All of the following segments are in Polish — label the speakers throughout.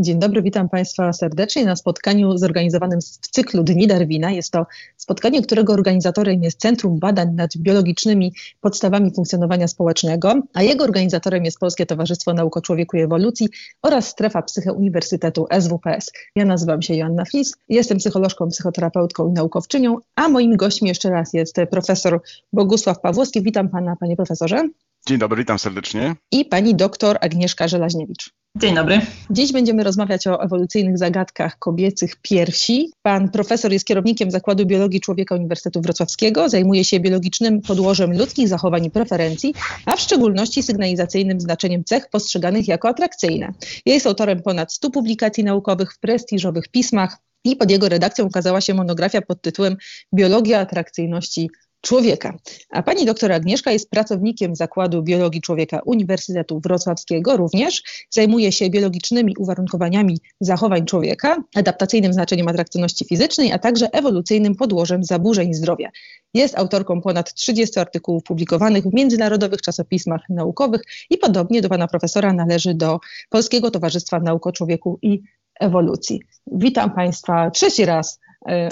Speaker 1: Dzień dobry, witam Państwa serdecznie na spotkaniu zorganizowanym w cyklu Dni Darwina. Jest to spotkanie, którego organizatorem jest Centrum Badań nad Biologicznymi Podstawami Funkcjonowania Społecznego, a jego organizatorem jest Polskie Towarzystwo Nauk o Człowieku i Ewolucji oraz Strefa Psyche Uniwersytetu SWPS. Ja nazywam się Joanna Flis, jestem psycholożką, psychoterapeutką i naukowczynią, a moim gościem jeszcze raz jest profesor Bogusław Pawłowski. Witam Pana, Panie Profesorze.
Speaker 2: Dzień dobry, witam serdecznie.
Speaker 1: I Pani doktor Agnieszka Żelaźniewicz.
Speaker 3: Dzień dobry.
Speaker 1: Dziś będziemy rozmawiać o ewolucyjnych zagadkach kobiecych piersi. Pan profesor jest kierownikiem Zakładu Biologii Człowieka Uniwersytetu Wrocławskiego, zajmuje się biologicznym podłożem ludzkich zachowań i preferencji, a w szczególności sygnalizacyjnym znaczeniem cech postrzeganych jako atrakcyjne. Jest autorem ponad 100 publikacji naukowych w prestiżowych pismach i pod jego redakcją ukazała się monografia pod tytułem Biologia atrakcyjności człowieka. A pani doktor Agnieszka jest pracownikiem Zakładu Biologii Człowieka Uniwersytetu Wrocławskiego również. Zajmuje się biologicznymi uwarunkowaniami zachowań człowieka, adaptacyjnym znaczeniem atrakcyjności fizycznej, a także ewolucyjnym podłożem zaburzeń zdrowia. Jest autorką ponad 30 artykułów publikowanych w międzynarodowych czasopismach naukowych i podobnie do pana profesora należy do Polskiego Towarzystwa Nauk o Człowieku i Ewolucji. Witam Państwa trzeci raz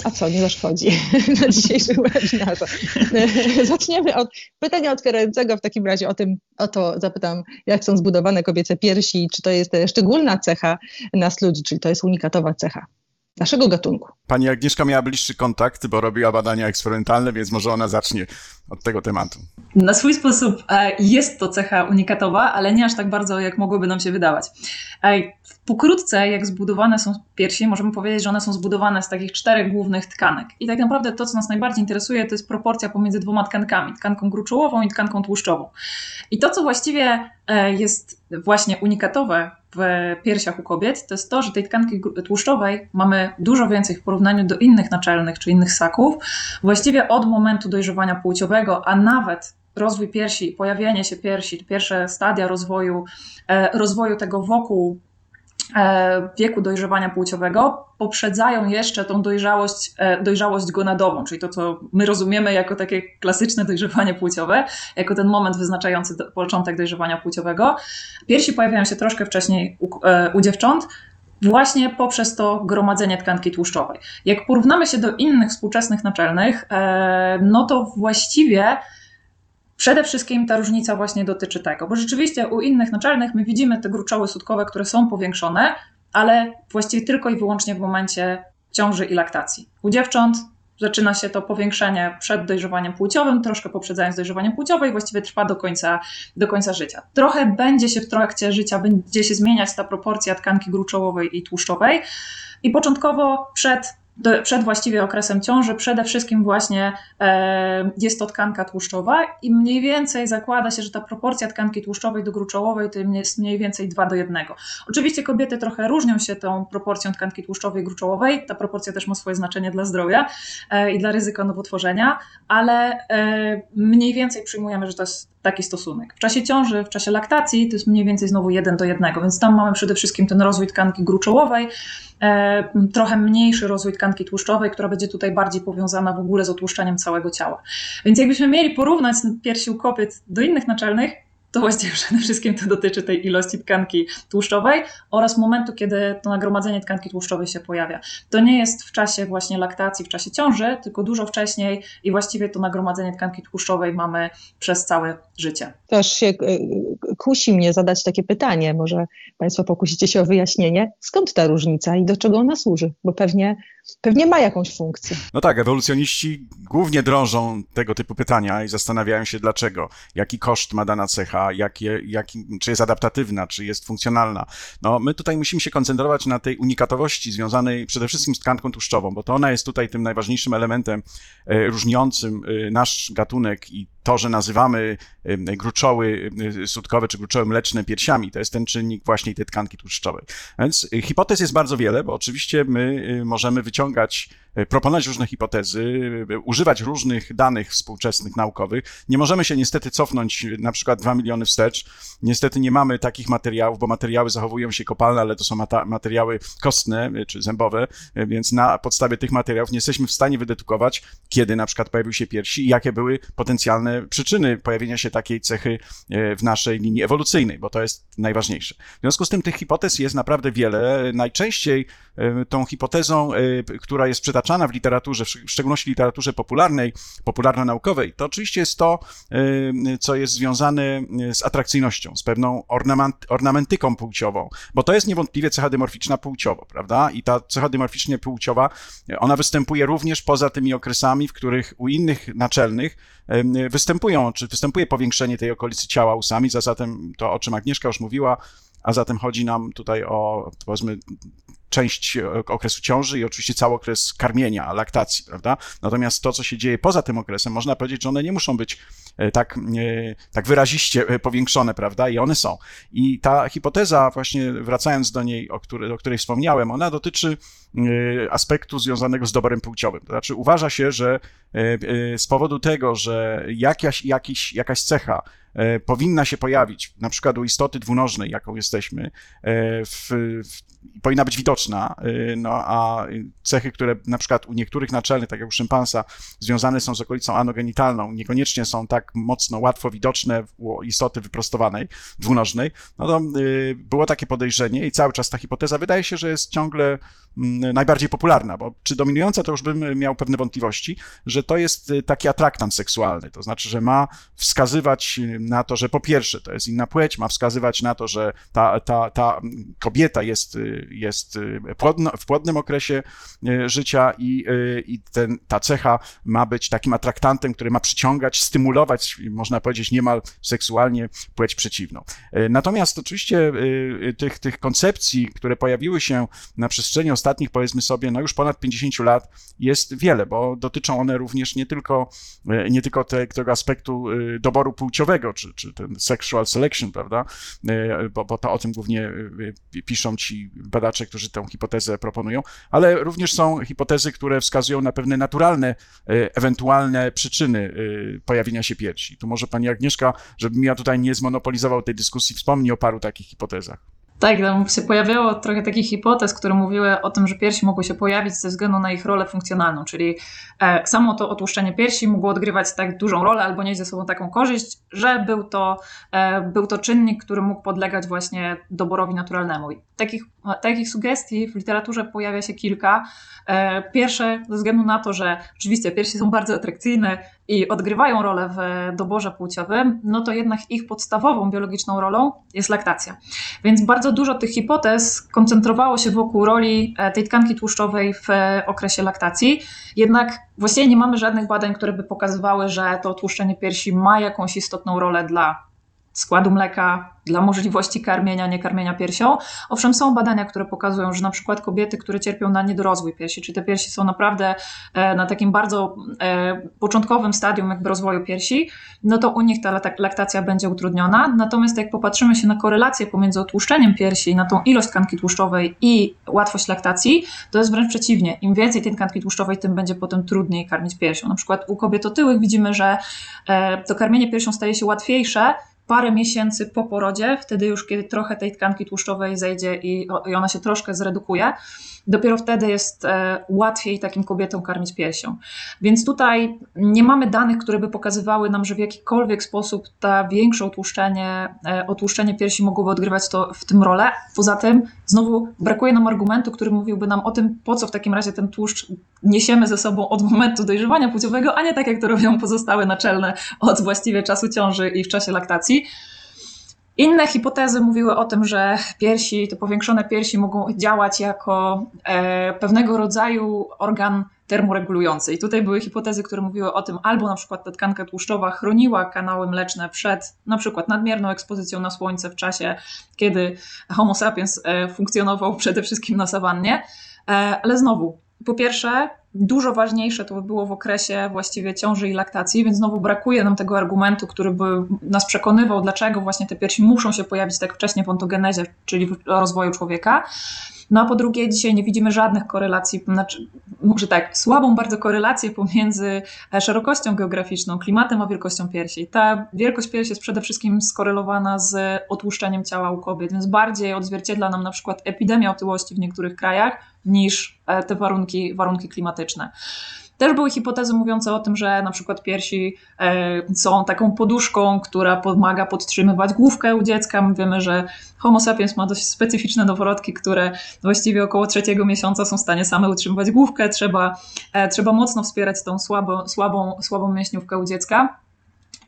Speaker 1: a co, nie zaszkodzi na dzisiejszym webinarze. E, zaczniemy od pytania otwierającego w takim razie o tym, o to zapytam, jak są zbudowane kobiece piersi, czy to jest szczególna cecha nas ludzi, czyli to jest unikatowa cecha naszego gatunku.
Speaker 2: Pani Agnieszka miała bliższy kontakt, bo robiła badania eksperymentalne, więc może ona zacznie od tego tematu.
Speaker 3: Na swój sposób e, jest to cecha unikatowa, ale nie aż tak bardzo, jak mogłoby nam się wydawać. Pokrótce, jak zbudowane są piersi, możemy powiedzieć, że one są zbudowane z takich czterech głównych tkanek. I tak naprawdę to, co nas najbardziej interesuje, to jest proporcja pomiędzy dwoma tkankami, tkanką gruczołową i tkanką tłuszczową. I to, co właściwie e, jest właśnie unikatowe w piersiach u kobiet, to jest to, że tej tkanki tłuszczowej mamy dużo więcej w porównaniu do innych naczelnych czy innych ssaków, właściwie od momentu dojrzewania płciowego, a nawet rozwój piersi, pojawienie się piersi, pierwsze stadia rozwoju, e, rozwoju tego wokół wieku dojrzewania płciowego poprzedzają jeszcze tą dojrzałość, e, dojrzałość gonadową, czyli to, co my rozumiemy jako takie klasyczne dojrzewanie płciowe, jako ten moment wyznaczający początek dojrzewania płciowego. Piersi pojawiają się troszkę wcześniej u, e, u dziewcząt, właśnie poprzez to gromadzenie tkanki tłuszczowej. Jak porównamy się do innych współczesnych naczelnych, no to właściwie Przede wszystkim ta różnica właśnie dotyczy tego, bo rzeczywiście u innych naczelnych my widzimy te gruczoły sutkowe, które są powiększone, ale właściwie tylko i wyłącznie w momencie ciąży i laktacji. U dziewcząt zaczyna się to powiększenie przed dojrzewaniem płciowym, troszkę poprzedzając dojrzewanie płciowe i właściwie trwa do końca, do końca życia. Trochę będzie się w trakcie życia, będzie się zmieniać ta proporcja tkanki gruczołowej i tłuszczowej i początkowo przed do, przed właściwie okresem ciąży przede wszystkim właśnie e, jest to tkanka tłuszczowa i mniej więcej zakłada się, że ta proporcja tkanki tłuszczowej do gruczołowej to jest mniej więcej 2 do 1. Oczywiście kobiety trochę różnią się tą proporcją tkanki tłuszczowej i gruczołowej, ta proporcja też ma swoje znaczenie dla zdrowia e, i dla ryzyka nowotworzenia, ale e, mniej więcej przyjmujemy, że to jest taki stosunek. W czasie ciąży, w czasie laktacji to jest mniej więcej znowu 1 do 1, więc tam mamy przede wszystkim ten rozwój tkanki gruczołowej, trochę mniejszy rozwój tkanki tłuszczowej, która będzie tutaj bardziej powiązana w ogóle z otłuszczaniem całego ciała. Więc jakbyśmy mieli porównać piersi u kobiet do innych naczelnych, to właściwie przede wszystkim to dotyczy tej ilości tkanki tłuszczowej oraz momentu, kiedy to nagromadzenie tkanki tłuszczowej się pojawia. To nie jest w czasie właśnie laktacji, w czasie ciąży, tylko dużo wcześniej i właściwie to nagromadzenie tkanki tłuszczowej mamy przez całe życie.
Speaker 1: Też się e, kusi mnie zadać takie pytanie, może Państwo pokusicie się o wyjaśnienie, skąd ta różnica i do czego ona służy, bo pewnie, pewnie ma jakąś funkcję.
Speaker 2: No tak, ewolucjoniści głównie drążą tego typu pytania i zastanawiają się dlaczego, jaki koszt ma dana cecha, jakie, jaki, czy jest adaptatywna, czy jest funkcjonalna. No my tutaj musimy się koncentrować na tej unikatowości związanej przede wszystkim z tkanką tłuszczową, bo to ona jest tutaj tym najważniejszym elementem e, różniącym e, nasz gatunek i to, że nazywamy gruczoły sutkowe czy gruczoły mleczne piersiami, to jest ten czynnik właśnie tej tkanki tłuszczowej. Więc hipotez jest bardzo wiele, bo oczywiście my y, możemy wyciągać proponować różne hipotezy, używać różnych danych współczesnych naukowych. Nie możemy się niestety cofnąć na przykład dwa miliony wstecz. Niestety nie mamy takich materiałów, bo materiały zachowują się kopalne, ale to są materiały kostne czy zębowe, więc na podstawie tych materiałów nie jesteśmy w stanie wydedukować, kiedy na przykład pojawił się piersi i jakie były potencjalne przyczyny pojawienia się takiej cechy w naszej linii ewolucyjnej, bo to jest najważniejsze. W związku z tym tych hipotez jest naprawdę wiele. Najczęściej tą hipotezą, która jest przytaczana w literaturze, w szczególności literaturze popularnej, popularno-naukowej, to oczywiście jest to, co jest związane z atrakcyjnością, z pewną ornament, ornamentyką płciową, bo to jest niewątpliwie cecha dymorficzna płciowo, prawda? I ta cecha dymorficznie płciowa, ona występuje również poza tymi okresami, w których u innych naczelnych występują, czy występuje powiększenie tej okolicy ciała usami, zatem to, o czym Agnieszka już mówiła, a zatem chodzi nam tutaj o, powiedzmy, część okresu ciąży i oczywiście cały okres karmienia, laktacji, prawda? Natomiast to, co się dzieje poza tym okresem, można powiedzieć, że one nie muszą być e, tak, e, tak wyraziście e, powiększone, prawda? I one są. I ta hipoteza, właśnie wracając do niej, o, której, o której wspomniałem, ona dotyczy aspektu związanego z doborem płciowym. To znaczy uważa się, że z powodu tego, że jakaś, jakiś, jakaś cecha powinna się pojawić, na przykład u istoty dwunożnej, jaką jesteśmy, w, w powinna być widoczna, y, no a cechy, które na przykład u niektórych naczelnych, tak jak u szympansa, związane są z okolicą anogenitalną, niekoniecznie są tak mocno łatwo widoczne u istoty wyprostowanej, dwunożnej, no to y, było takie podejrzenie i cały czas ta hipoteza wydaje się, że jest ciągle mm, najbardziej popularna, bo czy dominująca, to już bym miał pewne wątpliwości, że to jest y, taki atraktant seksualny, to znaczy, że ma wskazywać na to, że po pierwsze to jest inna płeć, ma wskazywać na to, że ta, ta, ta kobieta jest jest płodno, w płodnym okresie y, życia i, y, i ten, ta cecha ma być takim atraktantem, który ma przyciągać, stymulować, można powiedzieć niemal seksualnie płeć przeciwną. Natomiast oczywiście tych, tych koncepcji, które pojawiły się na przestrzeni ostatnich, powiedzmy sobie, no już ponad 50 lat, jest wiele, bo dotyczą one również nie tylko, nie tylko te, tego aspektu doboru płciowego, czy, czy ten sexual selection, prawda, bo, bo to o tym głównie piszą ci badacze, którzy tę hipotezę proponują, ale również są hipotezy, które wskazują na pewne naturalne, e, ewentualne przyczyny e, pojawienia się piersi. Tu może pani Agnieszka, żebym ja tutaj nie zmonopolizował tej dyskusji, wspomni o paru takich hipotezach.
Speaker 3: Tak, tam się pojawiało trochę takich hipotez, które mówiły o tym, że piersi mogły się pojawić ze względu na ich rolę funkcjonalną, czyli e, samo to otłuszczenie piersi mogło odgrywać tak dużą rolę albo nieść ze sobą taką korzyść, że był to, był to czynnik, który mógł podlegać właśnie doborowi naturalnemu. I takich, takich sugestii w literaturze pojawia się kilka. E, pierwsze ze względu na to, że oczywiście piersi są bardzo atrakcyjne i odgrywają rolę w doborze płciowym, no to jednak ich podstawową biologiczną rolą jest laktacja. Więc bardzo dużo tych hipotez koncentrowało się wokół roli e, tej tkanki tłuszczowej w okresie laktacji. Jednak właściwie nie mamy żadnych badań, które by pokazywały, że to tłuszczenie piersi ma jakąś istotną rolę dla składu mleka, dla możliwości karmienia, nie karmienia piersią. Owszem, są badania, które pokazują, że na przykład kobiety, które cierpią na niedorozwój piersi, czy te piersi są naprawdę e, na takim bardzo e, początkowym stadium jakby rozwoju piersi, no to u nich ta laktacja będzie utrudniona. Natomiast jak popatrzymy się na korelację pomiędzy otłuszczeniem piersi, na tą ilość tkanki tłuszczowej i łatwość laktacji, to jest wręcz przeciwnie. Im więcej tej tkanki tłuszczowej, tym będzie potem trudniej karmić piersią. Na przykład u kobiet otyłych widzimy, że e, to karmienie piersią staje się łatwiejsze, parę miesięcy po porodzie, wtedy już kiedy trochę tej tkanki tłuszczowej zejdzie i, i ona się troszkę zredukuje, dopiero wtedy jest e, łatwiej takim kobietom karmić piersią. Więc tutaj nie mamy danych, które by pokazywały nam, że w jakikolwiek sposób ta większe otłuszczenie, e, otłuszczenie piersi mogłoby odgrywać to, w tym rolę. Poza tym znowu brakuje nam argumentu, który mówiłby nam o tym, po co w takim razie ten tłuszcz niesiemy ze sobą od momentu dojrzewania płciowego, a nie tak jak to robią pozostałe naczelne od właściwie czasu ciąży i w czasie laktacji. Inne hipotezy mówiły o tym, że piersi, te powiększone piersi mogą działać jako e, pewnego rodzaju organ termoregulujący. I tutaj były hipotezy, które mówiły o tym, albo na przykład ta tkanka tłuszczowa chroniła kanały mleczne przed na przykład nadmierną ekspozycją na słońce w czasie, kiedy Homo sapiens e, funkcjonował przede wszystkim na sawannie. E, ale znowu, po pierwsze, dużo ważniejsze to by było w okresie właściwie ciąży i laktacji, więc znowu brakuje nam tego argumentu, który by nas przekonywał, dlaczego właśnie te piersi muszą się pojawić tak wcześnie w ontogenezie, czyli w rozwoju człowieka. No a po drugie, dzisiaj nie widzimy żadnych korelacji, znaczy, może tak, słabą bardzo korelację pomiędzy e, szerokością geograficzną, klimatem, a wielkością piersi. Ta wielkość piersi jest przede wszystkim skorelowana z otłuszczeniem ciała u kobiet, więc bardziej odzwierciedla nam na przykład epidemia otyłości w niektórych krajach niż e, te warunki, warunki klimatyczne. Też były hipotezy mówiące o tym, że na przykład piersi e, są taką poduszką, która pomaga podtrzymywać główkę u dziecka. My wiemy, że Homo sapiens ma dość specyficzne noworodki, które właściwie około trzeciego miesiąca są w stanie same utrzymywać główkę. Trzeba, e, trzeba mocno wspierać tą słabą, słabą, słabą mięśniówkę u dziecka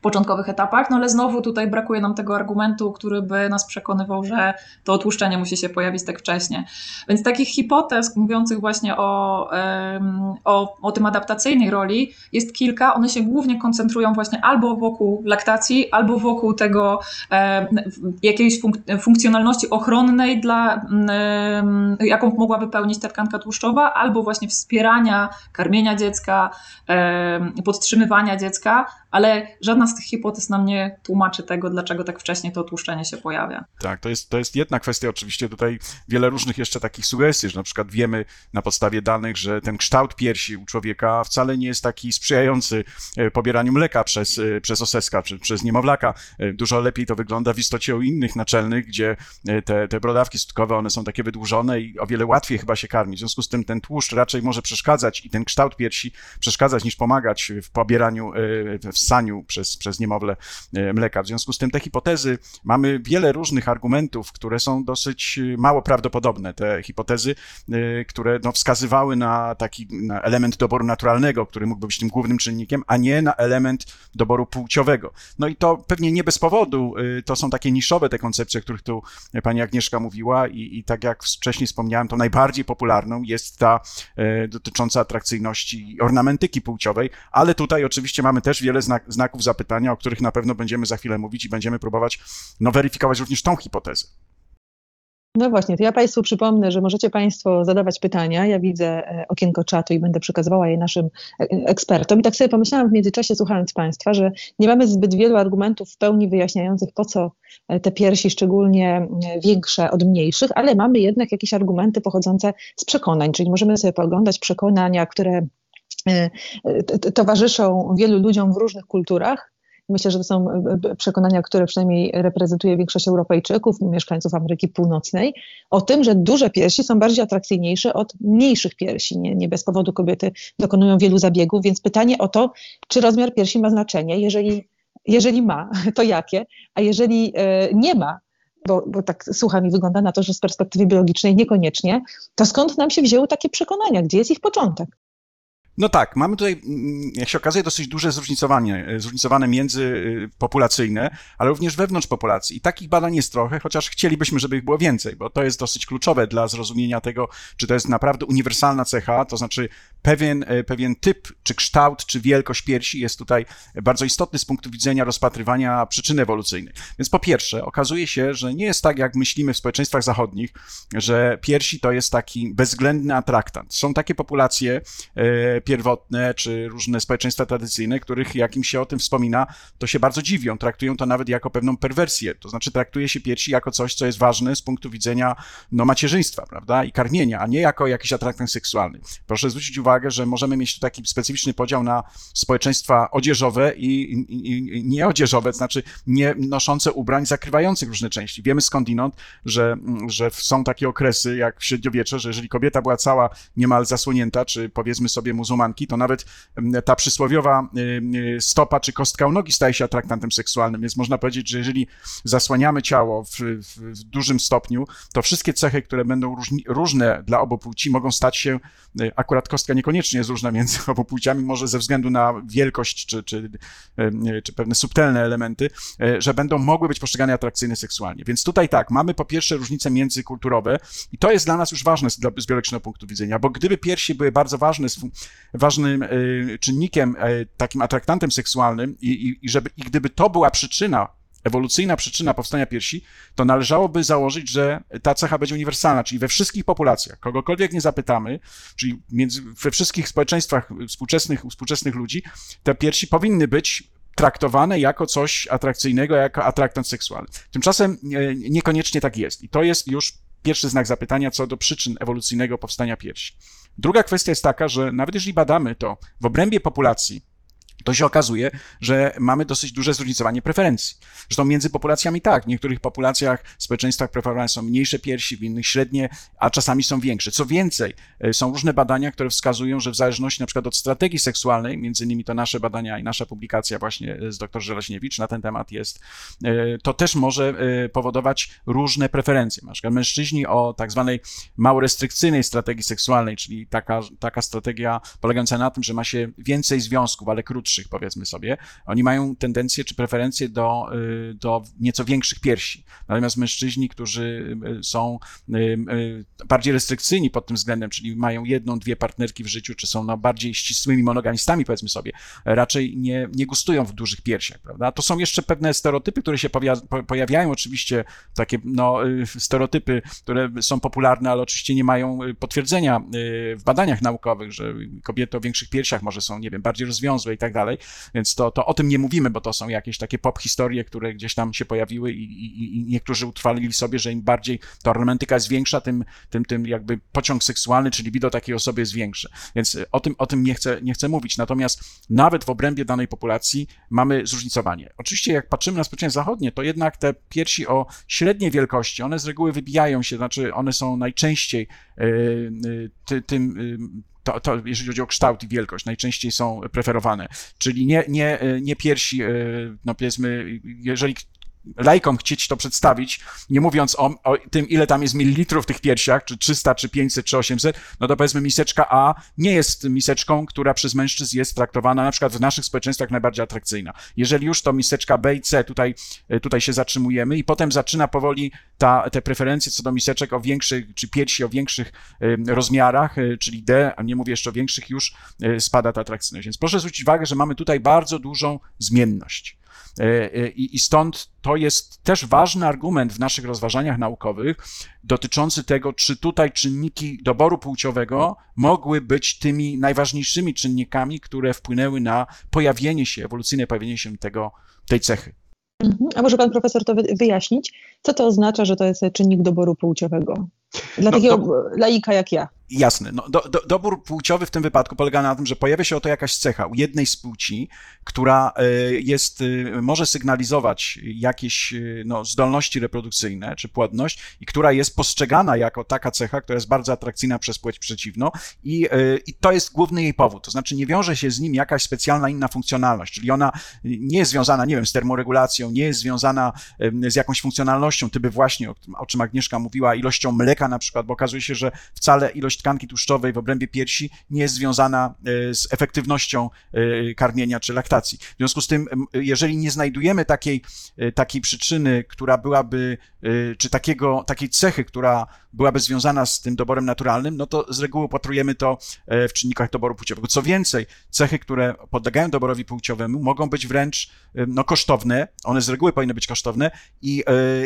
Speaker 3: początkowych etapach, no ale znowu tutaj brakuje nam tego argumentu, który by nas przekonywał, że to otłuszczenie musi się pojawić tak wcześnie. Więc takich hipotez mówiących właśnie o, o, o tym adaptacyjnej roli jest kilka. One się głównie koncentrują właśnie albo wokół laktacji, albo wokół tego jakiejś funk funkcjonalności ochronnej, dla, jaką mogłaby pełnić ta tkanka tłuszczowa, albo właśnie wspierania karmienia dziecka, podtrzymywania dziecka, ale żadna z tych hipotez nam nie tłumaczy tego, dlaczego tak wcześnie to tłuszczenie się pojawia.
Speaker 2: Tak, to jest, to jest jedna kwestia. Oczywiście tutaj wiele różnych jeszcze takich sugestii, że na przykład wiemy na podstawie danych, że ten kształt piersi u człowieka wcale nie jest taki sprzyjający e, pobieraniu mleka przez, e, przez oseska czy przez niemowlaka. E, dużo lepiej to wygląda w istocie u innych naczelnych, gdzie te, te brodawki skutkowe, one są takie wydłużone i o wiele łatwiej chyba się karmić. W związku z tym ten tłuszcz raczej może przeszkadzać i ten kształt piersi przeszkadzać niż pomagać w pobieraniu, w ssaniu przez, przez niemowlę e, mleka. W związku z tym te hipotezy, mamy wiele różnych argumentów, które są dosyć e, mało prawdopodobne. Te hipotezy, e, które no, wskazywały na taki na element doboru naturalnego, który mógłby być tym głównym czynnikiem, a nie na element doboru płciowego. No i to pewnie nie bez powodu, to są takie niszowe te koncepcje, o których tu pani Agnieszka mówiła i, i tak jak wcześniej wspomniałem, to najbardziej popularną jest ta dotycząca atrakcyjności ornamentyki płciowej, ale tutaj oczywiście mamy też wiele znak, znaków zapytania, o których na pewno będziemy za chwilę mówić i będziemy próbować no, weryfikować również tą hipotezę.
Speaker 1: No właśnie, to ja Państwu przypomnę, że możecie Państwo zadawać pytania. Ja widzę e, okienko czatu i będę przekazywała je naszym e, ekspertom. I tak sobie pomyślałam w międzyczasie, słuchając Państwa, że nie mamy zbyt wielu argumentów w pełni wyjaśniających, po co e, te piersi, szczególnie większe od mniejszych, ale mamy jednak jakieś argumenty pochodzące z przekonań, czyli możemy sobie pooglądać przekonania, które towarzyszą wielu ludziom w różnych kulturach. Myślę, że to są e, przekonania, które przynajmniej reprezentuje większość Europejczyków, mieszkańców Ameryki Północnej, o tym, że duże piersi są bardziej atrakcyjniejsze od mniejszych piersi. Nie, nie bez powodu kobiety dokonują wielu zabiegów, więc pytanie o to, czy rozmiar piersi ma znaczenie. Jeżeli, jeżeli ma, to jakie? A jeżeli e, nie ma, bo, bo tak słucham i wygląda na to, że z perspektywy biologicznej niekoniecznie, to skąd nam się wzięły takie przekonania? Gdzie jest ich początek?
Speaker 2: No tak, mamy tutaj, mm, jak się okazuje, dosyć duże zróżnicowanie, e, zróżnicowane międzypopulacyjne, ale również wewnątrz populacji. I takich badań jest trochę, chociaż chcielibyśmy, żeby ich było więcej, bo to jest dosyć kluczowe dla zrozumienia tego, czy to jest naprawdę uniwersalna cecha, to znaczy pewien, e, pewien typ, czy kształt, czy wielkość piersi jest tutaj bardzo istotny z punktu widzenia rozpatrywania przyczyny ewolucyjnej. Więc po pierwsze, okazuje się, że nie jest tak, jak myślimy w społeczeństwach zachodnich, że piersi to jest taki bezwzględny atraktant. Są takie populacje e, pierwotne, czy różne społeczeństwa tradycyjne, których jak im się o tym wspomina, to się bardzo dziwią, traktują to nawet jako pewną perwersję, to znaczy traktuje się piersi jako coś, co jest ważne z punktu widzenia no, macierzyństwa, prawda, i karmienia, a nie jako jakiś atraktant seksualny. Proszę zwrócić uwagę, że możemy mieć tu taki specyficzny podział na społeczeństwa odzieżowe i, i, i nieodzieżowe, to znaczy nie noszące ubrań zakrywających różne części. Wiemy skądinąd, że, że są takie okresy jak w średniowiecze, że jeżeli kobieta była cała niemal zasłonięta, czy powiedzmy sobie muzułmanka, to nawet ta przysłowiowa stopa czy kostka u nogi staje się atraktantem seksualnym, więc można powiedzieć, że jeżeli zasłaniamy ciało w, w dużym stopniu, to wszystkie cechy, które będą różni, różne dla obu płci, mogą stać się, akurat kostka niekoniecznie jest różna między obu płciami, może ze względu na wielkość czy, czy, czy pewne subtelne elementy, że będą mogły być postrzegane atrakcyjne seksualnie. Więc tutaj tak, mamy po pierwsze różnice międzykulturowe i to jest dla nas już ważne z, z biologicznego punktu widzenia, bo gdyby piersi były bardzo ważne z, ważnym e, czynnikiem, e, takim atraktantem seksualnym i, i, i, żeby, i gdyby to była przyczyna ewolucyjna przyczyna powstania piersi, to należałoby założyć, że ta cecha będzie uniwersalna, czyli we wszystkich populacjach, kogokolwiek nie zapytamy, czyli między, we wszystkich społeczeństwach współczesnych, współczesnych ludzi, te piersi powinny być traktowane jako coś atrakcyjnego, jako atraktant seksualny. Tymczasem niekoniecznie tak jest. I to jest już pierwszy znak zapytania co do przyczyn ewolucyjnego powstania piersi. Druga kwestia jest taka, że nawet jeżeli badamy to w obrębie populacji, to się okazuje, że mamy dosyć duże zróżnicowanie preferencji. Zresztą między populacjami tak, w niektórych populacjach, społeczeństwach preferowane są mniejsze piersi, w innych średnie, a czasami są większe. Co więcej, e, są różne badania, które wskazują, że w zależności na przykład od strategii seksualnej, między innymi to nasze badania i nasza publikacja właśnie z dr Żelaśniewicz na ten temat jest, e, to też może e, powodować różne preferencje. Na przykład mężczyźni o tak zwanej mało restrykcyjnej strategii seksualnej, czyli taka, taka strategia polegająca na tym, że ma się więcej związków, ale krótsze krótszych, powiedzmy sobie, oni mają tendencję czy preferencję do, y, do nieco większych piersi. Natomiast mężczyźni, którzy y, są y, bardziej restrykcyjni pod tym względem, czyli mają jedną, dwie partnerki w życiu, czy są no, bardziej ścisłymi monogamistami, powiedzmy sobie, raczej nie, nie gustują w dużych piersiach, prawda? To są jeszcze pewne stereotypy, które się pojawiają, oczywiście takie no, stereotypy, które są popularne, ale oczywiście nie mają potwierdzenia w badaniach naukowych, że kobiety o większych piersiach może są, nie wiem, bardziej rozwiązłe i tak dalej dalej, więc to, to o tym nie mówimy, bo to są jakieś takie pop historie, które gdzieś tam się pojawiły i, i, i niektórzy utrwalili sobie, że im bardziej ta ornamentyka jest większa, tym, tym, tym jakby pociąg seksualny, czyli libido takiej osoby jest większe. Więc o tym, o tym nie, chcę, nie chcę mówić. Natomiast nawet w obrębie danej populacji mamy zróżnicowanie. Oczywiście jak patrzymy na społeczeństwo zachodnie, to jednak te piersi o średniej wielkości, one z reguły wybijają się, znaczy one są najczęściej yy, ty, tym yy, to, to, jeżeli chodzi o kształt i wielkość, najczęściej są preferowane. Czyli nie, nie, nie piersi, e, no powiedzmy, jeżeli lajkom chcieć to przedstawić, nie mówiąc o, o, tym, ile tam jest mililitrów w tych piersiach, czy 300, czy 500, czy 800, no to powiedzmy miseczka A nie jest miseczką, która przez mężczyzn jest traktowana na przykład w naszych społeczeństwach najbardziej atrakcyjna. Jeżeli już to miseczka B i C, tutaj, tutaj się zatrzymujemy i potem zaczyna powoli ta, te preferencje co do miseczek o większych, czy piersi o większych rozmiarach, e, czyli D, a nie mówię jeszcze o większych, już e, spada ta atrakcyjność. Więc proszę zwrócić uwagę, że mamy tutaj bardzo dużą zmienność. E, e, I, stąd to jest też ważny argument w naszych rozważaniach naukowych dotyczący tego, czy tutaj czynniki doboru płciowego mogły być tymi najważniejszymi czynnikami, które wpłynęły na pojawienie się, ewolucyjne pojawienie się tego, tej cechy.
Speaker 1: Mhm. A może pan profesor to wyjaśnić? Co to oznacza, że to jest czynnik doboru płciowego? Dla no, takiego do... laika jak ja.
Speaker 2: Jasne. No, do, do, dobór płciowy w tym wypadku polega na tym, że pojawia się oto jakaś cecha u jednej z płci, która e, jest, e, może sygnalizować jakieś e, no, zdolności reprodukcyjne czy płodność i która jest postrzegana jako taka cecha, która jest bardzo atrakcyjna przez płeć przeciwną i, i to jest główny jej powód. To znaczy nie wiąże się z nim jakaś specjalna inna funkcjonalność, czyli ona nie jest związana, nie wiem, z termoregulacją, nie jest związana z jakąś funkcjonalnością, tyby właśnie, o, o czym Agnieszka mówiła, ilością mleka na przykład, bo okazuje się, że wcale ilość tkanki tłuszczowej w obrębie piersi nie jest związana e, z efektywnością e, karmienia czy laktacji. W związku z tym, jeżeli nie znajdujemy takiej, e, takiej przyczyny, która byłaby, czy takiego, takiej cechy, która byłaby związana z tym doborem naturalnym, no to z reguły upatrujemy to w czynnikach doboru płciowego. Co więcej, cechy, które podlegają doborowi płciowemu, mogą być wręcz no, kosztowne, one z reguły powinny być kosztowne i,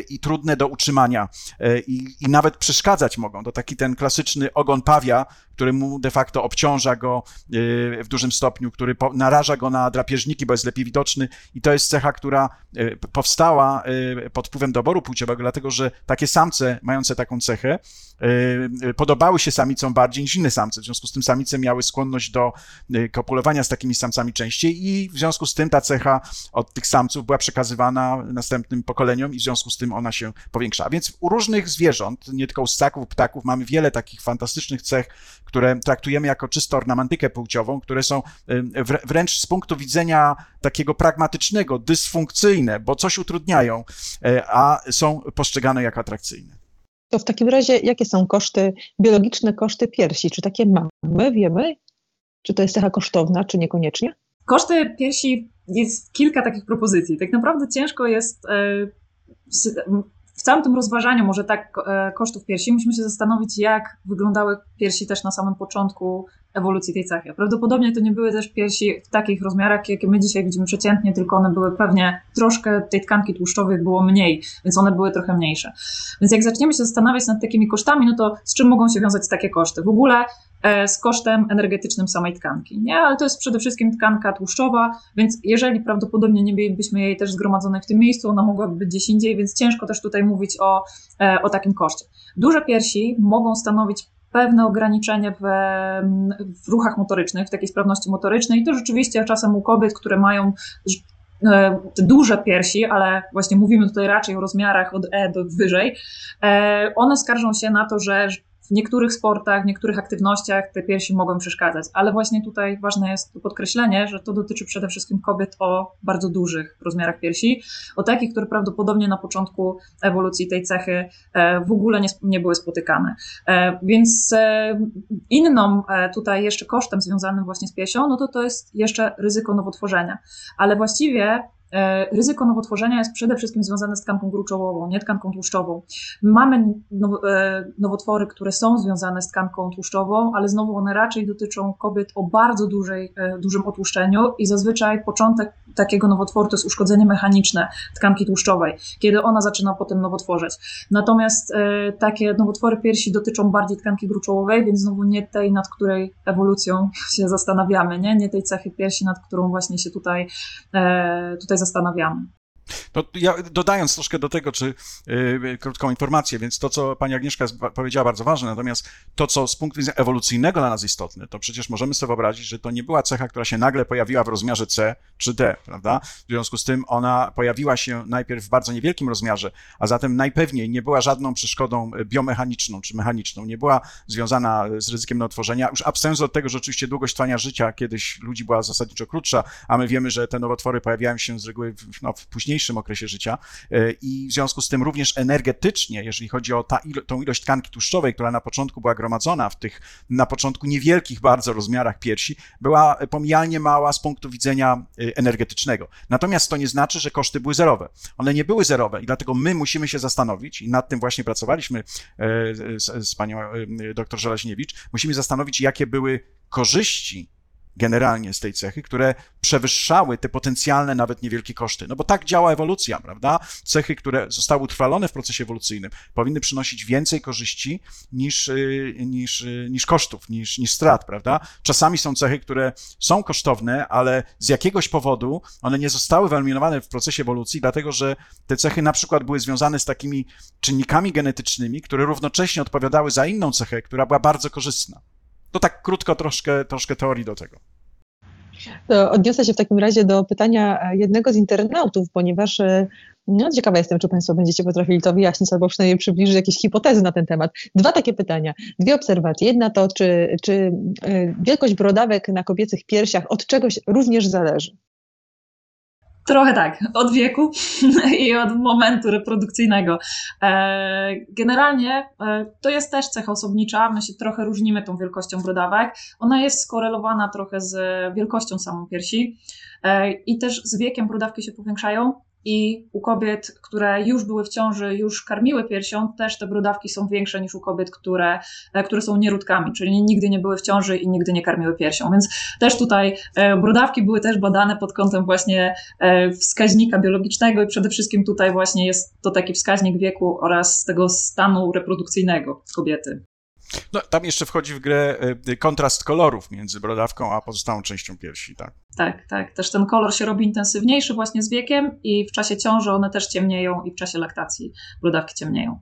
Speaker 2: i trudne do utrzymania i, i nawet przeszkadzać mogą. To taki ten klasyczny ogon pawia, który mu de facto obciąża go y, w dużym stopniu, który naraża go na drapieżniki, bo jest lepiej widoczny. I to jest cecha, która y, powstała y, pod wpływem doboru płciowego, dlatego że takie samce mające taką cechę podobały się samicom bardziej niż inne samce. W związku z tym samice miały skłonność do kopulowania z takimi samcami częściej i w związku z tym ta cecha od tych samców była przekazywana następnym pokoleniom i w związku z tym ona się powiększa. Więc u różnych zwierząt, nie tylko u ssaków, ptaków, mamy wiele takich fantastycznych cech, które traktujemy jako czysto ornamentykę płciową, które są wręcz z punktu widzenia takiego pragmatycznego, dysfunkcyjne, bo coś utrudniają, a są postrzegane jako atrakcyjne.
Speaker 1: To w takim razie, jakie są koszty, biologiczne koszty piersi? Czy takie mamy, wiemy? Czy to jest cecha kosztowna, czy niekoniecznie?
Speaker 3: Koszty piersi jest kilka takich propozycji. Tak naprawdę ciężko jest e, całym tym rozważaniu może tak kosztów piersi musimy się zastanowić, jak wyglądały piersi też na samym początku ewolucji tej cechy. Prawdopodobnie to nie były też piersi w takich rozmiarach, jakie my dzisiaj widzimy przeciętnie, tylko one były pewnie troszkę tej tkanki tłuszczowej było mniej, więc one były trochę mniejsze. Więc jak zaczniemy się zastanawiać nad takimi kosztami, no to z czym mogą się wiązać takie koszty? W ogóle e, z kosztem energetycznym samej tkanki, nie? Ale to jest przede wszystkim tkanka tłuszczowa, więc jeżeli prawdopodobnie nie mielibyśmy jej też zgromadzonej w tym miejscu, ona mogłaby być gdzieś indziej, więc ciężko też tutaj mówić o, e, o takim koszcie. Duże piersi mogą stanowić pewne ograniczenie w, w ruchach motorycznych, w takiej sprawności motorycznej. I to rzeczywiście czasem u kobiet, które mają e, te duże piersi, ale właśnie mówimy tutaj raczej o rozmiarach od E do wyżej, e, one skarżą się na to, że niektórych sportach, niektórych aktywnościach te piersi mogą przeszkadzać, ale właśnie tutaj ważne jest podkreślenie, że to dotyczy przede wszystkim kobiet o bardzo dużych rozmiarach piersi, o takich, które prawdopodobnie na początku ewolucji tej cechy e, w ogóle nie, nie były spotykane. E, więc e, inną tutaj jeszcze kosztem związanym właśnie z piersią, no to to jest jeszcze ryzyko nowotworzenia, ale właściwie ryzyko nowotworzenia jest przede wszystkim związane z tkanką gruczołową, nie tkanką tłuszczową. Mamy e, nowotwory, które są związane z tkanką tłuszczową, ale znowu one raczej dotyczą kobiet o bardzo dużej, e, dużym otłuszczeniu i zazwyczaj początek takiego nowotworu to jest uszkodzenie mechaniczne tkanki tłuszczowej, kiedy ona zaczyna potem nowotworzyć. Natomiast takie nowotwory piersi dotyczą bardziej tkanki gruczołowej, więc znowu nie tej, nad której ewolucją się zastanawiamy, nie, nie tej cechy piersi, nad którą właśnie się tutaj, tutaj zastanawiamy.
Speaker 2: No, ja, dodając troszkę do tego, czy yy, krótką informację, więc to, co pani Agnieszka powiedziała, bardzo ważne, natomiast to, co z punktu widzenia ewolucyjnego dla nas istotne, to przecież możemy sobie wyobrazić, że to nie była cecha, która się nagle pojawiła w rozmiarze C czy D, prawda? W związku z tym ona pojawiła się najpierw w bardzo niewielkim rozmiarze, a zatem najpewniej nie była żadną przeszkodą biomechaniczną czy mechaniczną, nie była związana z ryzykiem nowotworzenia, już absenując od tego, że oczywiście długość trwania życia kiedyś ludzi była zasadniczo krótsza, a my wiemy, że te nowotwory pojawiają się z reguły w, no, w później późniejszym okresie życia e, i w związku z tym również energetycznie, jeżeli chodzi o ta tą ilość tkanki tłuszczowej, która na początku była gromadzona w tych na początku niewielkich bardzo rozmiarach piersi, była pomijalnie mała z punktu widzenia e, energetycznego. Natomiast to nie znaczy, że koszty były zerowe. One nie były zerowe i dlatego my musimy się zastanowić i nad tym właśnie pracowaliśmy e, z, z panią dr Żelaźniewicz, musimy zastanowić, jakie były korzyści generalnie z tej cechy, które przewyższały te potencjalne nawet niewielkie koszty. No bo tak działa ewolucja, prawda? Cechy, które zostały utrwalone w procesie ewolucyjnym, powinny przynosić więcej korzyści niż, y, niż, y, niż kosztów, niż, niż strat, prawda? Czasami są cechy, które są kosztowne, ale z jakiegoś powodu one nie zostały wyeliminowane w procesie ewolucji, dlatego że te cechy na przykład były związane z takimi czynnikami genetycznymi, które równocześnie odpowiadały za inną cechę, która była bardzo korzystna. To tak krótko troszkę, troszkę teorii do tego.
Speaker 1: To odniosę się w takim razie do pytania e, jednego z internautów, ponieważ e, no, ciekawa jestem, czy Państwo będziecie potrafili to wyjaśnić albo przynajmniej przybliżyć jakieś hipotezy na ten temat. Dwa takie pytania, dwie obserwacje. Jedna to, czy, czy e, wielkość brodawek na kobiecych piersiach od czegoś również zależy?
Speaker 3: Trochę tak, od wieku i od momentu reprodukcyjnego. E, generalnie e, to jest też cecha osobnicza, my się trochę różnimy tą wielkością brodawek. Ona jest skorelowana trochę z wielkością samą piersi e, i też z wiekiem brodawki się powiększają, i u kobiet, które już były w ciąży, już karmiły piersią, też te brodawki są większe niż u kobiet, które, e, które są nieródkami, czyli nigdy nie były w ciąży i nigdy nie karmiły piersią. Więc też tutaj e, brodawki były też badane pod kątem właśnie e, wskaźnika biologicznego i przede wszystkim tutaj właśnie jest to taki wskaźnik wieku oraz tego stanu reprodukcyjnego kobiety.
Speaker 2: No, tam jeszcze wchodzi w grę e, kontrast kolorów między brodawką a pozostałą częścią piersi, tak?
Speaker 3: Tak, tak. Też ten kolor się robi intensywniejszy właśnie z wiekiem i w czasie ciąży one też ciemnieją i w czasie laktacji brodawki ciemnieją.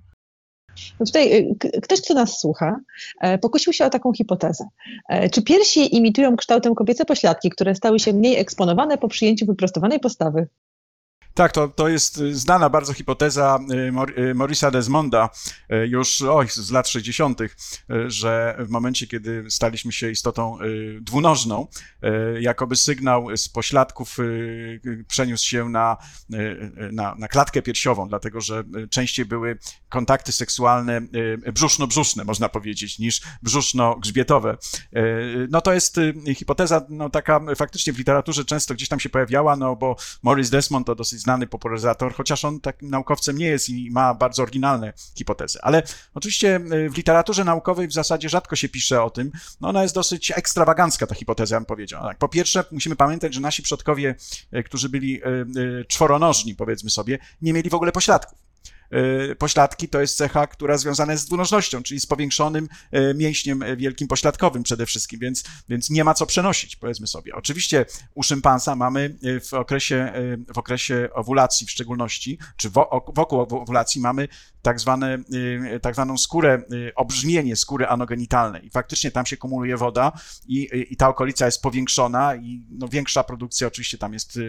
Speaker 1: No tutaj e, ktoś, kto nas słucha, e, pokusił się o taką hipotezę. Czy piersi imitują kształtem kobiece pośladki, które stały się mniej eksponowane po przyjęciu wyprostowanej postawy?
Speaker 2: Tak, to, to jest y, znana bardzo hipoteza y, y, Morisa Desmonda już oj, z lat 60., że w momencie, kiedy staliśmy się istotą dwunożną, jakoby sygnał z pośladków przeniósł się na, na, na klatkę piersiową, dlatego że częściej były kontakty seksualne brzuszno-brzuszne, można powiedzieć, niż brzuszno-grzbietowe. No to jest hipoteza no, taka faktycznie w literaturze często gdzieś tam się pojawiała, no bo Morris Desmond to dosyć znany popularyzator, chociaż on takim naukowcem nie jest i ma bardzo oryginalne hipotezy. Ale oczywiście w literaturze naukowej w zasadzie rzadko się pisze o tym. No ona jest dosyć ekstrawagancka, ta hipoteza, bym powiedział. Tak, po pierwsze, musimy pamiętać, że nasi przodkowie, którzy byli czworonożni, powiedzmy sobie, nie mieli w ogóle pośladków. E, pośladki to jest cecha, która związana jest z dwunożnością, czyli z powiększonym e, mięśniem e, wielkim pośladkowym przede wszystkim, więc, więc nie ma co przenosić, powiedzmy sobie. Oczywiście u szympansa mamy w okresie, w okresie owulacji w szczególności, czy wokół owulacji mamy tak, zwane, tak zwaną skórę, obrzmienie skóry anogenitalnej i faktycznie tam się kumuluje woda i, i ta okolica jest powiększona i no, większa produkcja oczywiście tam jest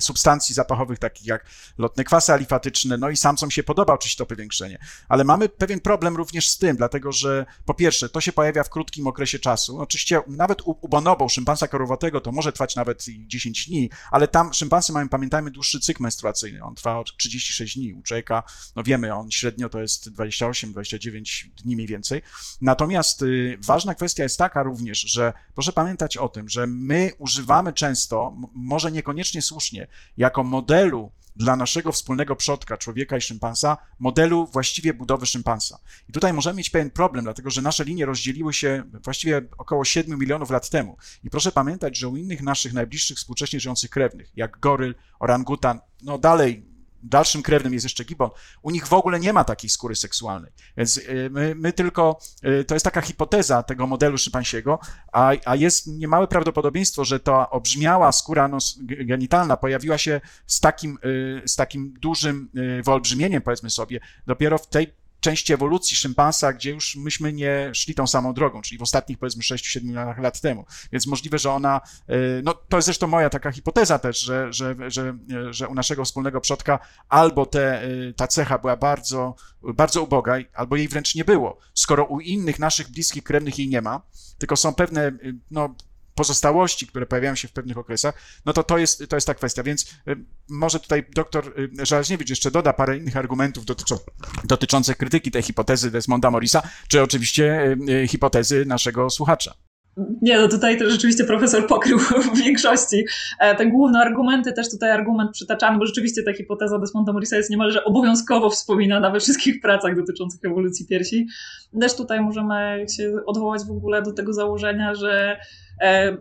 Speaker 2: substancji zapachowych takich jak lotne kwasy alifatyczne, no i samcom się podoba oczywiście to powiększenie. Ale mamy pewien problem również z tym, dlatego że po pierwsze, to się pojawia w krótkim okresie czasu. Oczywiście nawet u, u szympansa korowatego, to może trwać nawet 10 dni, ale tam szympansy mają, pamiętajmy, dłuższy cykl menstruacyjny. On trwa 36 dni. U człowieka, no wiemy, on średnio to jest 28-29 dni mniej więcej. Natomiast y, ważna kwestia jest taka również, że proszę pamiętać o tym, że my używamy często, może niekoniecznie słusznie, jako modelu dla naszego wspólnego przodka, człowieka i szympansa, modelu właściwie budowy szympansa. I tutaj możemy mieć pewien problem, dlatego że nasze linie rozdzieliły się właściwie około 7 milionów lat temu. I proszę pamiętać, że u innych naszych najbliższych współcześnie żyjących krewnych, jak goryl, orangutan, no dalej dalszym krewnym jest jeszcze gibon, u nich w ogóle nie ma takiej skóry seksualnej. Więc y, my, my tylko, y, to jest taka hipoteza tego modelu szympansiego, a, a jest niemałe prawdopodobieństwo, że ta obrzmiała skóra nos, genitalna pojawiła się z takim, y, z takim dużym wyolbrzymieniem, powiedzmy sobie, dopiero w tej części ewolucji szympansa, gdzie już myśmy nie szli tą samą drogą, czyli w ostatnich powiedzmy 6-7 milionach lat temu. Więc możliwe, że ona, e, no to jest zresztą moja taka hipoteza też, że, że, że, że u naszego wspólnego przodka albo te, e, ta cecha była bardzo, bardzo uboga, albo jej wręcz nie było. Skoro u innych naszych bliskich krewnych jej nie ma, tylko są pewne e, no, pozostałości, które pojawiają się w pewnych okresach, no to to jest, to jest ta kwestia. Więc y, może tutaj doktor y, Żelaźniewicz jeszcze doda parę innych argumentów dotyczą, dotyczących krytyki tej hipotezy Desmonda Morisa, czy oczywiście y, hipotezy naszego słuchacza.
Speaker 3: Nie, no tutaj to rzeczywiście profesor pokrył w większości. E, te główne argumenty, też tutaj argument przytaczany, bo rzeczywiście ta hipoteza Desmonda Morisa jest niemalże obowiązkowo wspominana we wszystkich pracach dotyczących ewolucji piersi. Też tutaj możemy się odwołać w ogóle do tego założenia, że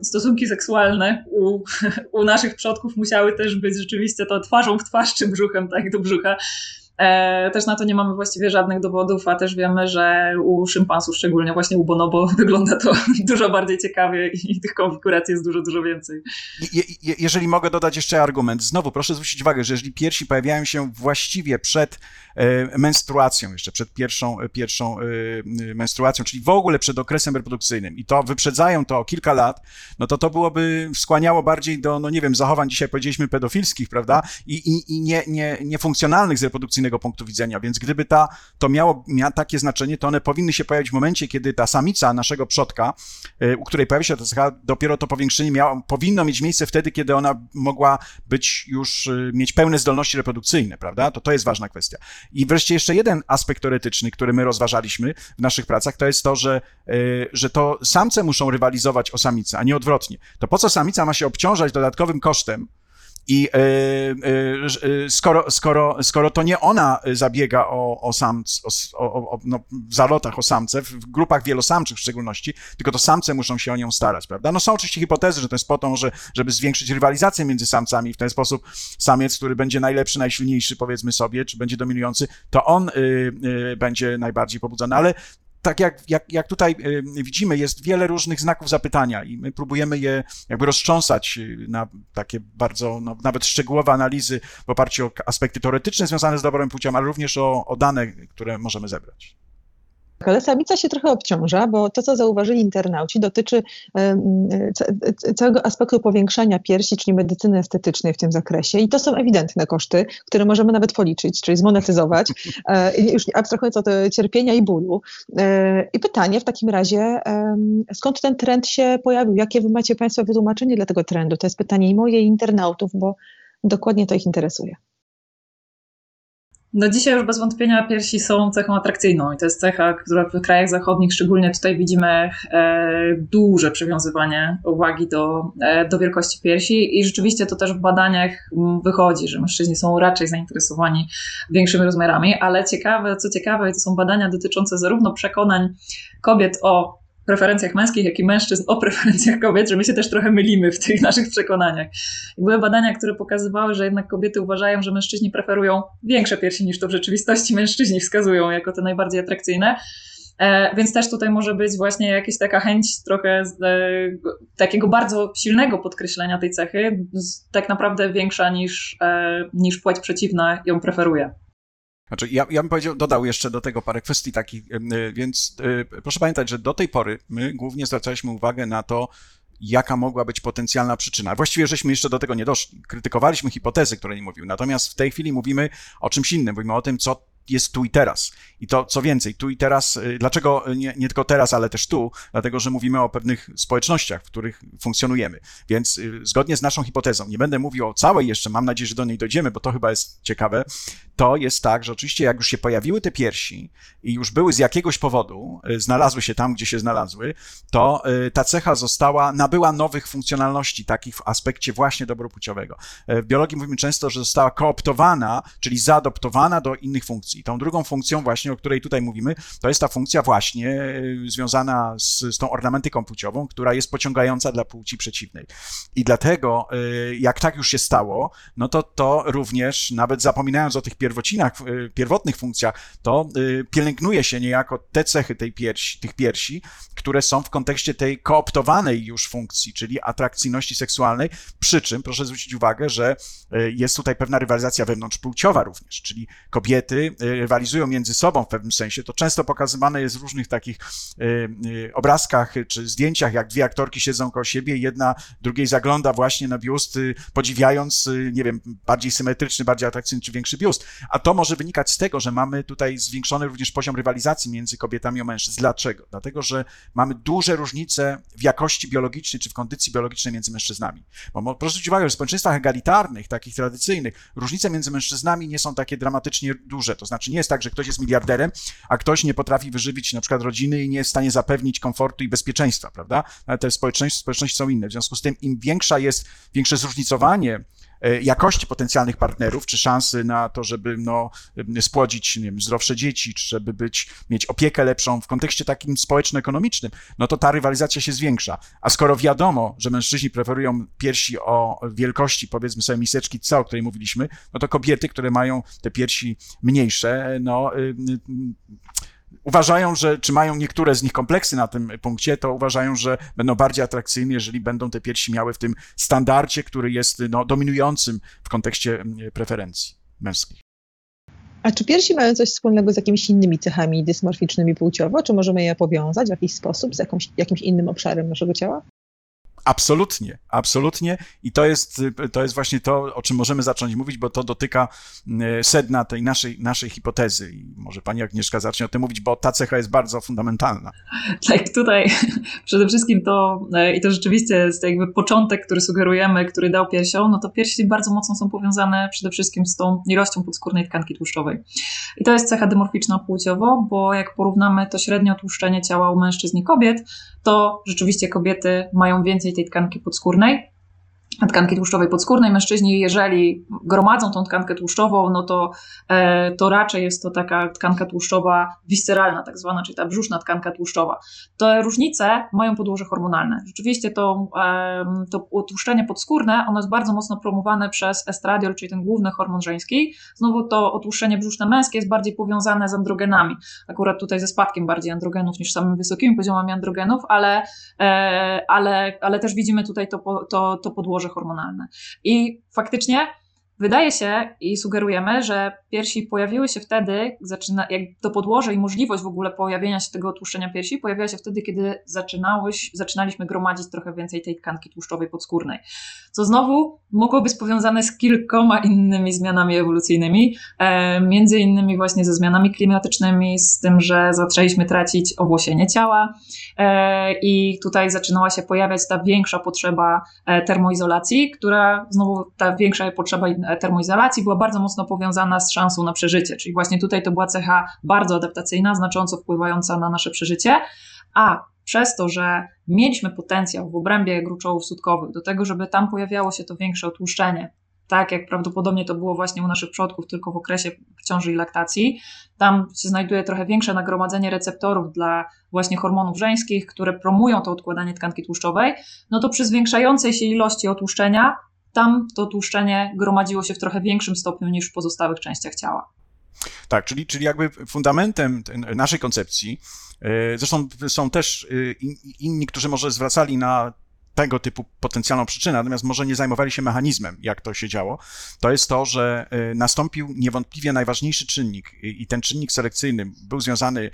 Speaker 3: stosunki seksualne u, u naszych przodków musiały też być rzeczywiście to twarzą w twarz czy brzuchem, tak, do brzucha. E, też na to nie mamy właściwie żadnych dowodów, a też wiemy, że u szympansów, szczególnie właśnie u bonobo, wygląda to dużo bardziej ciekawie i tych konfiguracji jest dużo, dużo więcej.
Speaker 2: Je, je, jeżeli mogę dodać jeszcze argument, znowu proszę zwrócić uwagę, że jeżeli piersi pojawiają się właściwie przed e, menstruacją, jeszcze przed pierwszą, e, pierwszą menstruacją, czyli w ogóle przed okresem reprodukcyjnym i to wyprzedzają to o kilka lat, no to to byłoby, skłaniało bardziej do, no nie wiem, zachowań, dzisiaj powiedzieliśmy pedofilskich, prawda, i, i, i nie, nie, niefunkcjonalnych z reprodukcyjnego innego punktu widzenia, więc gdyby ta, to miało, miało takie znaczenie, to one powinny się pojawić w momencie, kiedy ta samica naszego przodka, y, u której pojawia się ta cecha, dopiero to powiększenie miało, powinno mieć miejsce wtedy, kiedy ona mogła być już, y, mieć pełne zdolności reprodukcyjne, prawda? To to jest ważna kwestia. I wreszcie jeszcze jeden aspekt teoretyczny, który my rozważaliśmy w naszych pracach, to jest to, że, y, że to samce muszą rywalizować o samicę, a nie odwrotnie. To po co samica ma się obciążać dodatkowym kosztem, i e, e, e, skoro, skoro, skoro to nie ona zabiega o, o samc, o, o, no, w zalotach o samce, w grupach wielosamczych w szczególności, tylko to samce muszą się o nią starać, prawda? No są oczywiście hipotezy, że to jest po to, że, żeby zwiększyć rywalizację między samcami, w ten sposób samiec, który będzie najlepszy, najsilniejszy, powiedzmy sobie, czy będzie dominujący, to on y, y, będzie najbardziej pobudzony, ale tak jak, jak, jak tutaj widzimy, jest wiele różnych znaków zapytania i my próbujemy je jakby roztrząsać y, na takie bardzo, no, nawet szczegółowe analizy w oparciu o aspekty teoretyczne związane z dobrem płcią, ale również o, o dane, które możemy zebrać.
Speaker 1: Ale samica się trochę obciąża, bo to, co zauważyli internauci, dotyczy całego aspektu powiększania piersi, czyli medycyny estetycznej w tym zakresie. I to są ewidentne koszty, które możemy nawet policzyć, czyli zmonetyzować, e, już abstrahując od cierpienia i bólu. E, I pytanie w takim razie, skąd ten trend się pojawił? Jakie wy macie Państwo wytłumaczenie dla tego trendu? To jest pytanie i moje, i internautów, bo dokładnie to ich interesuje.
Speaker 3: No dzisiaj już bez wątpienia piersi są cechą atrakcyjną i to jest cecha, która w krajach zachodnich szczególnie tutaj widzimy e, duże przywiązywanie uwagi do, e, do wielkości piersi i rzeczywiście to też w badaniach wychodzi, że mężczyźni są raczej zainteresowani większymi rozmiarami, ale ciekawe, co ciekawe, to są badania dotyczące zarówno przekonań kobiet o preferencjach męskich, jak i mężczyzn o preferencjach kobiet, że my się też trochę mylimy w tych naszych przekonaniach. I były badania, które pokazywały, że jednak kobiety uważają, że mężczyźni preferują większe piersi niż to w rzeczywistości mężczyźni wskazują jako te najbardziej atrakcyjne. E, więc też tutaj może być właśnie jakaś taka chęć trochę e, takiego bardzo silnego podkreślenia tej cechy, tak naprawdę większa niż, e, niż płeć przeciwna ją preferuje.
Speaker 2: Znaczy, ja, ja bym powiedział, dodał jeszcze do tego parę kwestii takich, y, więc y, proszę pamiętać, że do tej pory my głównie zwracaliśmy uwagę na to, jaka mogła być potencjalna przyczyna. Właściwie żeśmy jeszcze do tego nie doszli. Krytykowaliśmy hipotezy, które nie mówiły. Natomiast w tej chwili mówimy o czymś innym. Mówimy o tym, co jest tu i teraz. I to co więcej, tu i teraz, y, dlaczego nie, nie tylko teraz, ale też tu? Dlatego, że mówimy o pewnych społecznościach, w których funkcjonujemy. Więc y, zgodnie z naszą hipotezą, nie będę mówił o całej jeszcze, mam nadzieję, że do niej dojdziemy, bo to chyba jest ciekawe, to jest tak, że oczywiście jak już się pojawiły te piersi i już były z jakiegoś powodu, y, znalazły się tam, gdzie się znalazły, to ta cecha została, nabyła nowych funkcjonalności, takich w aspekcie właśnie dobropłciowego. W biologii mówimy często, że została kooptowana, czyli zaadoptowana do innych funkcji. I tą drugą funkcją właśnie, o której tutaj mówimy, to jest ta funkcja właśnie e, związana z, z tą ornamentyką płciową, która jest pociągająca dla płci przeciwnej. I dlatego, e, jak tak już się stało, no to to również, nawet zapominając o tych pierwocinach, e, pierwotnych funkcjach, to pielęgnuje się niejako te cechy tej piersi, tych piersi, które są w kontekście tej kooptowanej już funkcji, czyli atrakcyjności seksualnej, przy czym proszę zwrócić uwagę, że jest tutaj pewna rywalizacja wewnątrzpłciowa również, czyli kobiety rywalizują między sobą w pewnym sensie, to często pokazywane jest w różnych takich y, y, obrazkach czy zdjęciach, jak dwie aktorki siedzą koło siebie i jedna drugiej zagląda właśnie na biust, y, podziwiając, nie wiem, bardziej symetryczny, bardziej atrakcyjny czy większy biust. A to może wynikać z tego, że mamy tutaj zwiększony również poziom rywalizacji między kobietami a mężczyzn. Dlaczego? Dlatego, że mamy duże różnice w jakości biologicznej czy w kondycji biologicznej między mężczyznami. Bo proszę zwrócić uwagę, że w społeczeństwach egalitarnych, takich tradycyjnych, różnice między mężczyznami nie są takie dramatycznie duże. To znaczy nie jest tak, że ktoś jest miliarderem, a ktoś nie potrafi wyżywić na przykład rodziny i nie jest w stanie zapewnić komfortu i bezpieczeństwa, prawda? Ale te społeczności, społeczności są inne. W związku z tym im większa jest, większe zróżnicowanie jakości potencjalnych partnerów, czy szansy na to, żeby no, spłodzić nie wiem, zdrowsze dzieci, czy żeby być, mieć opiekę lepszą w kontekście takim społeczno-ekonomicznym, no to ta rywalizacja się zwiększa. A skoro wiadomo, że mężczyźni preferują piersi o wielkości, powiedzmy sobie, miseczki C, o której mówiliśmy, no to kobiety, które mają te piersi mniejsze, no y, y, uważają, że, czy mają niektóre z nich kompleksy na tym punkcie, to uważają, że będą bardziej atrakcyjne, jeżeli będą te piersi miały w tym standardzie, który jest no, dominującym w kontekście mm, preferencji męskich.
Speaker 1: A czy piersi mają coś wspólnego z jakimiś innymi cechami dysmorficznymi płciowo? Czy możemy je powiązać w jakiś sposób z jakąś, jakimś innym obszarem naszego ciała?
Speaker 2: Absolutnie, absolutnie. I to jest, to jest właśnie to, o czym możemy zacząć mówić, bo to dotyka mm, sedna tej naszej, naszej hipotezy. I może pani Agnieszka zacznie o tym mówić, bo ta cecha jest bardzo fundamentalna.
Speaker 3: Tak, tutaj przede wszystkim to, e, i to rzeczywiście jest jakby początek, który sugerujemy, który dał piersią, no to piersi bardzo mocno są powiązane przede wszystkim z tą ilością podskórnej tkanki tłuszczowej. I to jest cecha dymorficzna płciowo, bo jak porównamy to średnio tłuszczenie ciała u mężczyzn i kobiet, to rzeczywiście kobiety mają więcej tej tkanki podskórnej, tkanki tłuszczowej podskórnej. Mężczyźni, jeżeli gromadzą tą tkankę tłuszczową, no to, e, to raczej jest to taka tkanka tłuszczowa visceralna, tak zwana, czyli ta brzuszna tkanka tłuszczowa. Te różnice mają podłoże hormonalne. Rzeczywiście to, e, to utłuszczenie podskórne, ono jest bardzo mocno promowane przez estradiol, czyli ten główny hormon żeński. Znowu to otłuszczenie brzuszne męskie jest bardziej powiązane z androgenami. Akurat tutaj ze spadkiem bardziej androgenów niż samymi wysokimi poziomami androgenów, ale, e, ale, ale też widzimy tutaj to, to, to podłoże hormonalne. I faktycznie Wydaje się i sugerujemy, że piersi pojawiły się wtedy, zaczyna, jak to podłoże i możliwość w ogóle pojawienia się tego tłuszczenia piersi pojawiła się wtedy, kiedy zaczynaliśmy gromadzić trochę więcej tej tkanki tłuszczowej podskórnej. Co znowu mogło być powiązane z kilkoma innymi zmianami ewolucyjnymi, e, między innymi właśnie ze zmianami klimatycznymi, z tym, że zaczęliśmy tracić owłosienie ciała e, i tutaj zaczynała się pojawiać ta większa potrzeba e, termoizolacji, która znowu ta większa potrzeba termoizolacji była bardzo mocno powiązana z szansą na przeżycie, czyli właśnie tutaj to była cecha bardzo adaptacyjna, znacząco wpływająca na nasze przeżycie, a przez to, że mieliśmy potencjał w obrębie gruczołów sutkowych do tego, żeby tam pojawiało się to większe otłuszczenie, tak jak prawdopodobnie to było właśnie u naszych przodków, tylko w okresie ciąży i laktacji. Tam się znajduje trochę większe nagromadzenie receptorów dla właśnie hormonów żeńskich, które promują to odkładanie tkanki tłuszczowej. No to przy zwiększającej się ilości otłuszczenia, tam to tłuszczenie gromadziło się w trochę większym stopniu niż w pozostałych częściach ciała.
Speaker 2: Tak, czyli, czyli jakby fundamentem naszej koncepcji, e, zresztą są też e, inni, którzy może zwracali na tego typu potencjalną przyczynę, natomiast może nie zajmowali się mechanizmem, jak to się działo, to jest to, że y, nastąpił niewątpliwie najważniejszy czynnik i ten czynnik selekcyjny był związany y,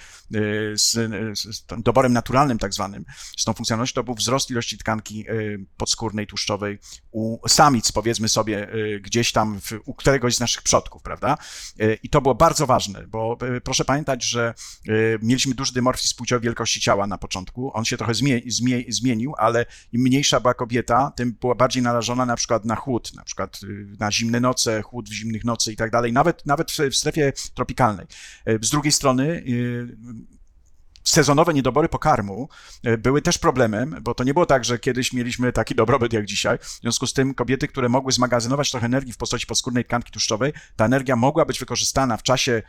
Speaker 2: z, z doborem naturalnym tak zwanym, z tą funkcjonalnością, to był wzrost ilości tkanki y, podskórnej, tłuszczowej u samic, powiedzmy sobie, gdzieś tam w, u któregoś z naszych przodków, prawda? I to było bardzo ważne, bo proszę pamiętać, że mieliśmy duży dymorfizm płciowy wielkości ciała na początku, on się trochę zmie, zmie, zmienił, ale mniej mniejsza była kobieta, tym była bardziej narażona na przykład na chłód, na przykład y, na zimne noce, chłód w zimnych nocy i tak dalej, nawet, nawet w strefie tropikalnej. Y, z drugiej strony y, sezonowe niedobory pokarmu były też problemem, bo to nie było tak, że kiedyś mieliśmy taki dobrobyt jak dzisiaj. W związku z tym kobiety, które mogły zmagazynować trochę energii w postaci podskórnej tkanki tłuszczowej, ta energia mogła być wykorzystana w czasie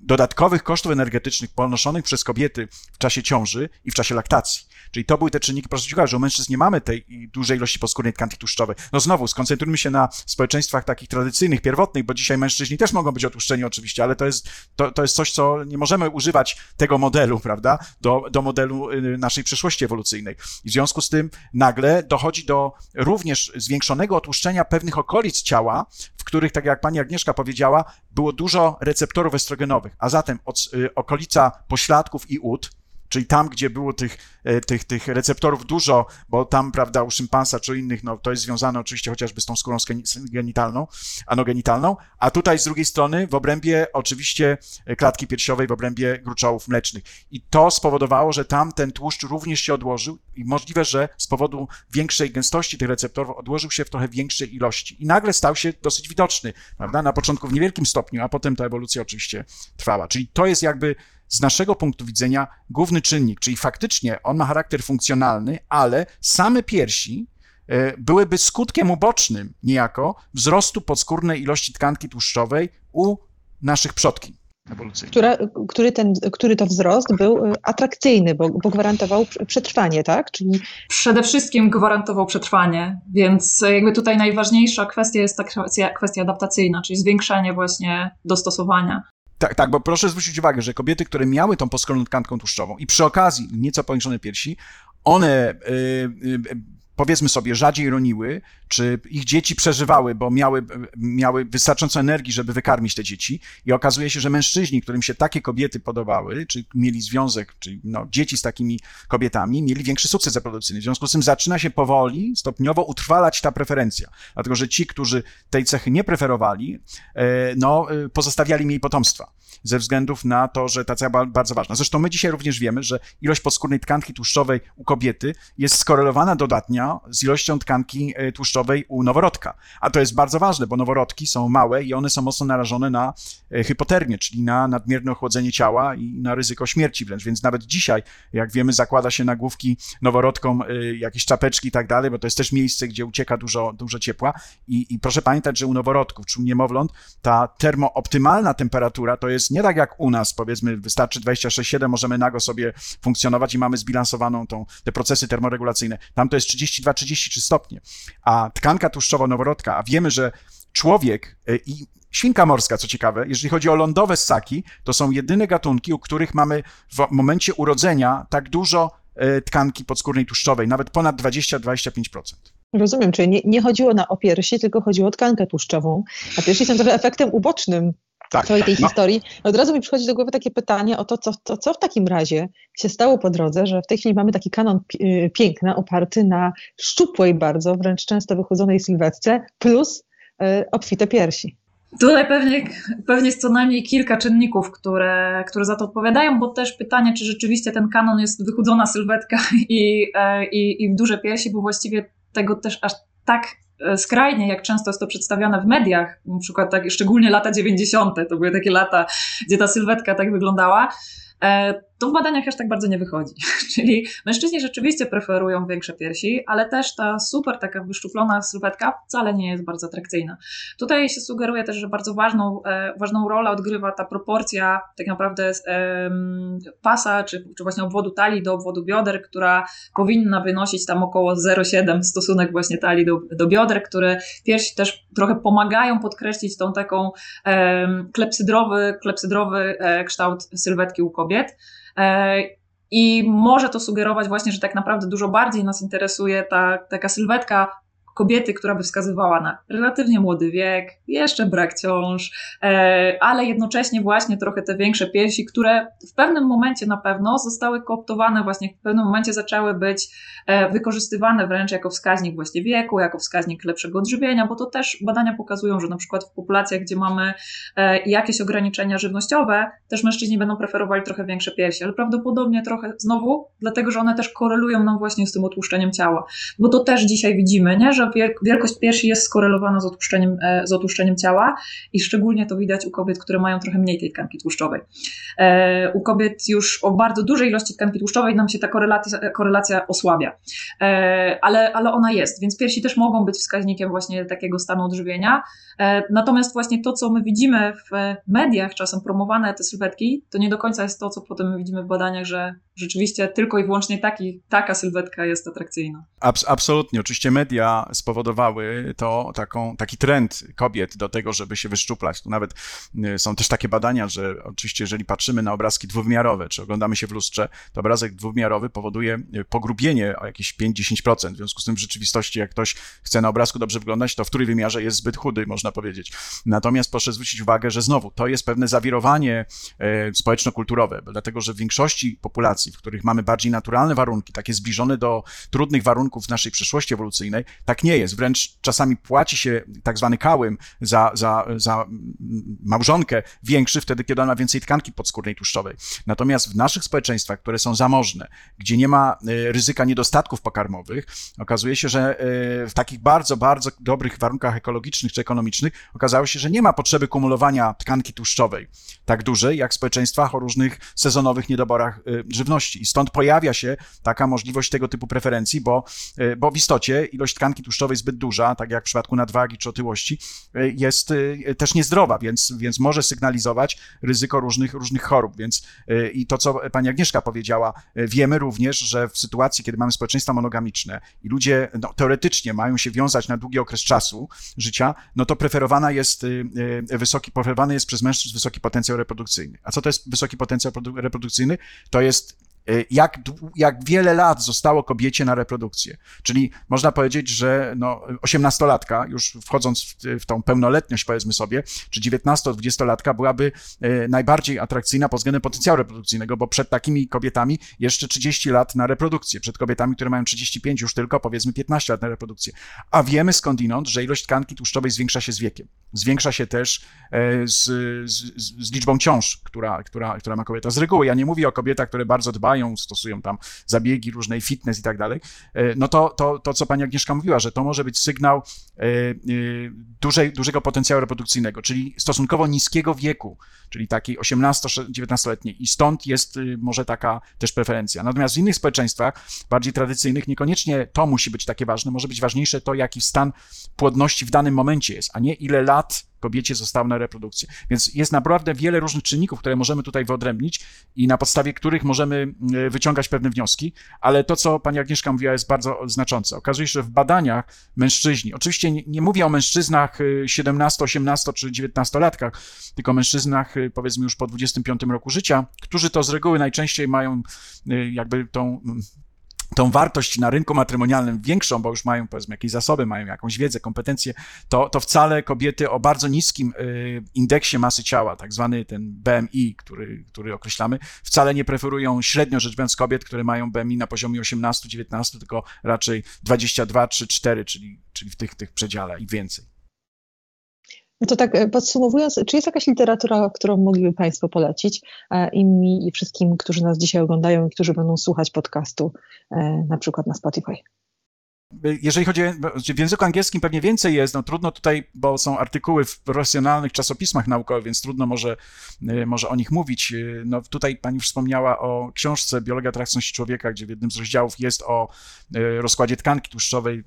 Speaker 2: dodatkowych kosztów energetycznych ponoszonych przez kobiety w czasie ciąży i w czasie laktacji. Czyli to były te czynniki, ciekawe, że u mężczyzn nie mamy tej dużej ilości podskórnej tkanki tłuszczowej. No znowu, skoncentrujmy się na społeczeństwach takich tradycyjnych, pierwotnych, bo dzisiaj mężczyźni też mogą być otłuszczeni oczywiście, ale to jest, to, to jest coś, co nie możemy używać tego modelu, prawda, do, do modelu y, naszej przyszłości ewolucyjnej. I w związku z tym nagle dochodzi do również zwiększonego otłuszczenia pewnych okolic ciała, w których, tak jak pani Agnieszka powiedziała, było dużo receptorów estrogenowych, a zatem od, y, okolica pośladków i ud, czyli tam, gdzie było tych, tych, tych receptorów dużo, bo tam, prawda, u szympansa czy innych, no to jest związane oczywiście chociażby z tą skórą genitalną, anogenitalną, a tutaj z drugiej strony w obrębie oczywiście klatki piersiowej, w obrębie gruczołów mlecznych. I to spowodowało, że tam ten tłuszcz również się odłożył i możliwe, że z powodu większej gęstości tych receptorów odłożył się w trochę większej ilości. I nagle stał się dosyć widoczny, prawda, na początku w niewielkim stopniu, a potem ta ewolucja oczywiście trwała. Czyli to jest jakby z naszego punktu widzenia główny czynnik, czyli faktycznie on ma charakter funkcjonalny, ale same piersi e, byłyby skutkiem ubocznym niejako wzrostu podskórnej ilości tkanki tłuszczowej u naszych przodki.
Speaker 1: Która, który, ten, który to wzrost był e, atrakcyjny, bo, bo gwarantował przetrwanie, tak?
Speaker 3: Czyli... Przede wszystkim gwarantował przetrwanie, więc jakby tutaj najważniejsza kwestia jest ta kwestia, kwestia adaptacyjna, czyli zwiększenie właśnie dostosowania.
Speaker 2: Tak, tak, bo proszę zwrócić uwagę, że kobiety, które miały tą poskroloną tkanką tłuszczową i przy okazji nieco powiększone piersi, one y, y, powiedzmy sobie, rzadziej roniły, czy ich dzieci przeżywały, bo miały, miały wystarczająco energii, żeby wykarmić te dzieci. I okazuje się, że mężczyźni, którym się takie kobiety podobały, czy mieli związek, czyli no, dzieci z takimi kobietami, mieli większy sukces reprodukcyjny. W związku z tym zaczyna się powoli, stopniowo utrwalać ta preferencja. Dlatego, że ci, którzy tej cechy nie preferowali, e, no, e, pozostawiali mniej potomstwa ze względów na to, że ta cecha bardzo ważna. Zresztą my dzisiaj również wiemy, że ilość podskórnej tkanki tłuszczowej u kobiety jest skorelowana dodatnio z ilością tkanki e, tłuszczowej u noworodka. A to jest bardzo ważne, bo noworodki są małe i one są mocno narażone na e, hypotermię, czyli na nadmierne ochłodzenie ciała i na ryzyko śmierci wręcz. Więc nawet dzisiaj, jak wiemy, zakłada się na główki noworodkom e, jakieś czapeczki i tak dalej, bo to jest też miejsce, gdzie ucieka dużo, dużo ciepła. I, I proszę pamiętać, że u noworodków czy u niemowląt ta termooptymalna temperatura to jest nie tak jak u nas, powiedzmy, wystarczy 26,7, możemy nago sobie funkcjonować i mamy zbilansowaną tą, te procesy termoregulacyjne. Tam to jest 32-33 stopnie. A tkanka tłuszczowa noworodka, a wiemy, że człowiek e, i świnka morska, co ciekawe, jeżeli chodzi o lądowe ssaki, to są jedyne gatunki, u których mamy w momencie urodzenia tak dużo e, tkanki podskórnej tłuszczowej, nawet ponad 20-25%.
Speaker 1: Rozumiem, czyli nie, nie chodziło na opiersi, tylko chodziło o tkankę tłuszczową, a piersi są trochę efektem ubocznym tak, całej tej no. historii. Od razu mi przychodzi do głowy takie pytanie o to co, to, co w takim razie się stało po drodze, że w tej chwili mamy taki kanon y, piękna oparty na szczupłej bardzo, wręcz często wychudzonej sylwetce, plus y, obfite piersi.
Speaker 3: Tutaj pewnie, pewnie jest co najmniej kilka czynników, które, które za to odpowiadają, bo też pytanie, czy rzeczywiście ten kanon jest wychudzona sylwetka i, e, i, i duże piersi, bo właściwie tego też aż tak skrajnie, jak często jest to przedstawiane w mediach, na przykład tak, szczególnie lata 90., to były takie lata, gdzie ta sylwetka tak wyglądała, e, to w badaniach aż tak bardzo nie wychodzi. Czyli mężczyźni rzeczywiście preferują większe piersi, ale też ta super taka wyszczuplona sylwetka wcale nie jest bardzo atrakcyjna. Tutaj się sugeruje też, że bardzo ważną, e, ważną rolę odgrywa ta proporcja tak naprawdę e, pasa, czy, czy właśnie obwodu talii do obwodu bioder, która powinna wynosić tam około 0,7 stosunek właśnie talii do, do bioder, które piersi też trochę pomagają podkreślić tą taką e, klepsydrowy, klepsydrowy kształt sylwetki u kobiet. E, I może to sugerować właśnie, że tak naprawdę dużo bardziej nas interesuje ta taka sylwetka kobiety, która by wskazywała na relatywnie młody wiek, jeszcze brak ciąż, e, ale jednocześnie właśnie trochę te większe piersi, które w pewnym momencie na pewno zostały kooptowane, właśnie w pewnym momencie zaczęły być e, wykorzystywane wręcz jako wskaźnik właśnie wieku, jako wskaźnik lepszego odżywienia, bo to też badania pokazują, że na przykład w populacjach, gdzie mamy e, jakieś ograniczenia żywnościowe, też mężczyźni będą preferowali trochę większe piersi, ale prawdopodobnie trochę znowu, dlatego że one też korelują nam właśnie z tym otłuszczeniem ciała, bo to też dzisiaj widzimy, nie, że wielkość piersi jest skorelowana z otłuszczeniem, e, z otłuszczeniem ciała i szczególnie to widać u kobiet, które mają trochę mniej tej tkanki tłuszczowej. E, u kobiet już o bardzo dużej ilości tkanki tłuszczowej nam się ta korelacja, korelacja osłabia, e, ale, ale ona jest, więc piersi też mogą być wskaźnikiem właśnie takiego stanu odżywienia. Natomiast właśnie to, co my widzimy w mediach, czasem promowane te sylwetki, to nie do końca jest to, co potem widzimy w badaniach, że rzeczywiście tylko i wyłącznie taki, taka sylwetka jest atrakcyjna.
Speaker 2: Abs absolutnie. Oczywiście media spowodowały to taką, taki trend kobiet do tego, żeby się wyszczuplać. Tu nawet y, są też takie badania, że oczywiście jeżeli patrzymy na obrazki dwuwymiarowe, czy oglądamy się w lustrze, to obrazek dwuwymiarowy powoduje y, pogrubienie o jakieś 5-10%. W związku z tym w rzeczywistości, jak ktoś chce na obrazku dobrze wyglądać, to w którym wymiarze jest zbyt chudy, można powiedzieć. Natomiast proszę zwrócić uwagę, że znowu to jest pewne zawirowanie y, społeczno-kulturowe, dlatego że w większości populacji, w których mamy bardziej naturalne warunki, takie zbliżone do trudnych warunków naszej przeszłości ewolucyjnej, tak nie jest. Wręcz czasami płaci się tak zwany kałym za, za, za małżonkę większy wtedy, kiedy ona ma więcej tkanki podskórnej tłuszczowej. Natomiast w naszych społeczeństwach, które są zamożne, gdzie nie ma e, ryzyka niedostatków pokarmowych, okazuje się, że e, w takich bardzo, bardzo dobrych warunkach ekologicznych czy ekonomicznych okazało się, że nie ma potrzeby kumulowania tkanki tłuszczowej tak dużej, jak w społeczeństwach o różnych sezonowych niedoborach e, I stąd pojawia się taka możliwość tego typu preferencji, bo, bo w istocie ilość tkanki tłuszczowej zbyt duża, tak jak w przypadku nadwagi czy otyłości, e, jest e, też niezdrowa, więc, więc może sygnalizować ryzyko różnych, różnych chorób. Więc e, i to, co pani Agnieszka powiedziała, wiemy również, że w sytuacji, kiedy mamy społeczeństwa monogamiczne i ludzie no, teoretycznie mają się wiązać na długi okres czasu życia, no to preferowana jest wysoki, preferowany jest przez mężczyzn wysoki potencjał reprodukcyjny. A co to jest wysoki potencjał reprodukcyjny? To jest jak, jak wiele lat zostało kobiecie na reprodukcję. Czyli można powiedzieć, że no, 18-latka, już wchodząc w, w tą pełnoletność, powiedzmy sobie, czy 19-20-latka byłaby y, najbardziej atrakcyjna pod względem potencjału reprodukcyjnego, bo przed takimi kobietami jeszcze 30 lat na reprodukcję, przed kobietami, które mają 35 już tylko powiedzmy 15 lat na reprodukcję. A wiemy skądinąd, że ilość tkanki tłuszczowej zwiększa się z wiekiem. Zwiększa się też e, z, z, z liczbą ciąż, która, która, która ma kobieta. Z reguły ja nie mówię o kobietach, które bardzo dbają stosują tam zabiegi różnej, fitness i tak dalej, e, no to, to, to co pani Agnieszka mówiła, że to może być sygnał e, e, dużego potencjału reprodukcyjnego, czyli stosunkowo niskiego wieku, czyli takiej 18-19-letniej i stąd jest może taka też preferencja. Natomiast w innych społeczeństwach, bardziej tradycyjnych, niekoniecznie to musi być takie ważne, może być ważniejsze to, jaki stan płodności w danym momencie jest, a nie ile lat kobiecie zostało na reprodukcję. Więc jest naprawdę wiele różnych czynników, które możemy tutaj wyodrębnić i na podstawie których możemy e, wyciągać pewne wnioski, ale to, co pani Agnieszka mówiła, jest bardzo znaczące. Okazuje się, że w badaniach mężczyźni, oczywiście nie, nie mówię o mężczyznach 17, 18 czy 19-latkach, tylko mężczyznach e, powiedzmy już po 25 roku życia, którzy to z reguły najczęściej mają e, jakby tą tą wartość na rynku matrymonialnym większą, bo już mają powiedzmy jakieś zasoby, mają jakąś wiedzę, kompetencje, to, to wcale kobiety o bardzo niskim y, indeksie masy ciała, tak zwany ten BMI, który, który określamy, wcale nie preferują średnio rzecz biorąc kobiet, które mają BMI na poziomie 18-19, tylko raczej 22 3-4, czyli, czyli w tych, tych przedziale i więcej.
Speaker 1: No to tak e, podsumowując, czy jest jakaś literatura, którą mogliby Państwo polecić e, i mi i wszystkim, którzy nas dzisiaj oglądają i którzy będą słuchać podcastu, e, na przykład na Spotify?
Speaker 2: Jeżeli chodzi o, w języku angielskim pewnie więcej jest, no trudno tutaj, bo są artykuły w profesjonalnych czasopismach naukowych, więc trudno może, y, może o nich mówić. Y, no tutaj pani wspomniała o książce Biologia atrakcyjności człowieka, gdzie w jednym z rozdziałów jest o y, rozkładzie tkanki tłuszczowej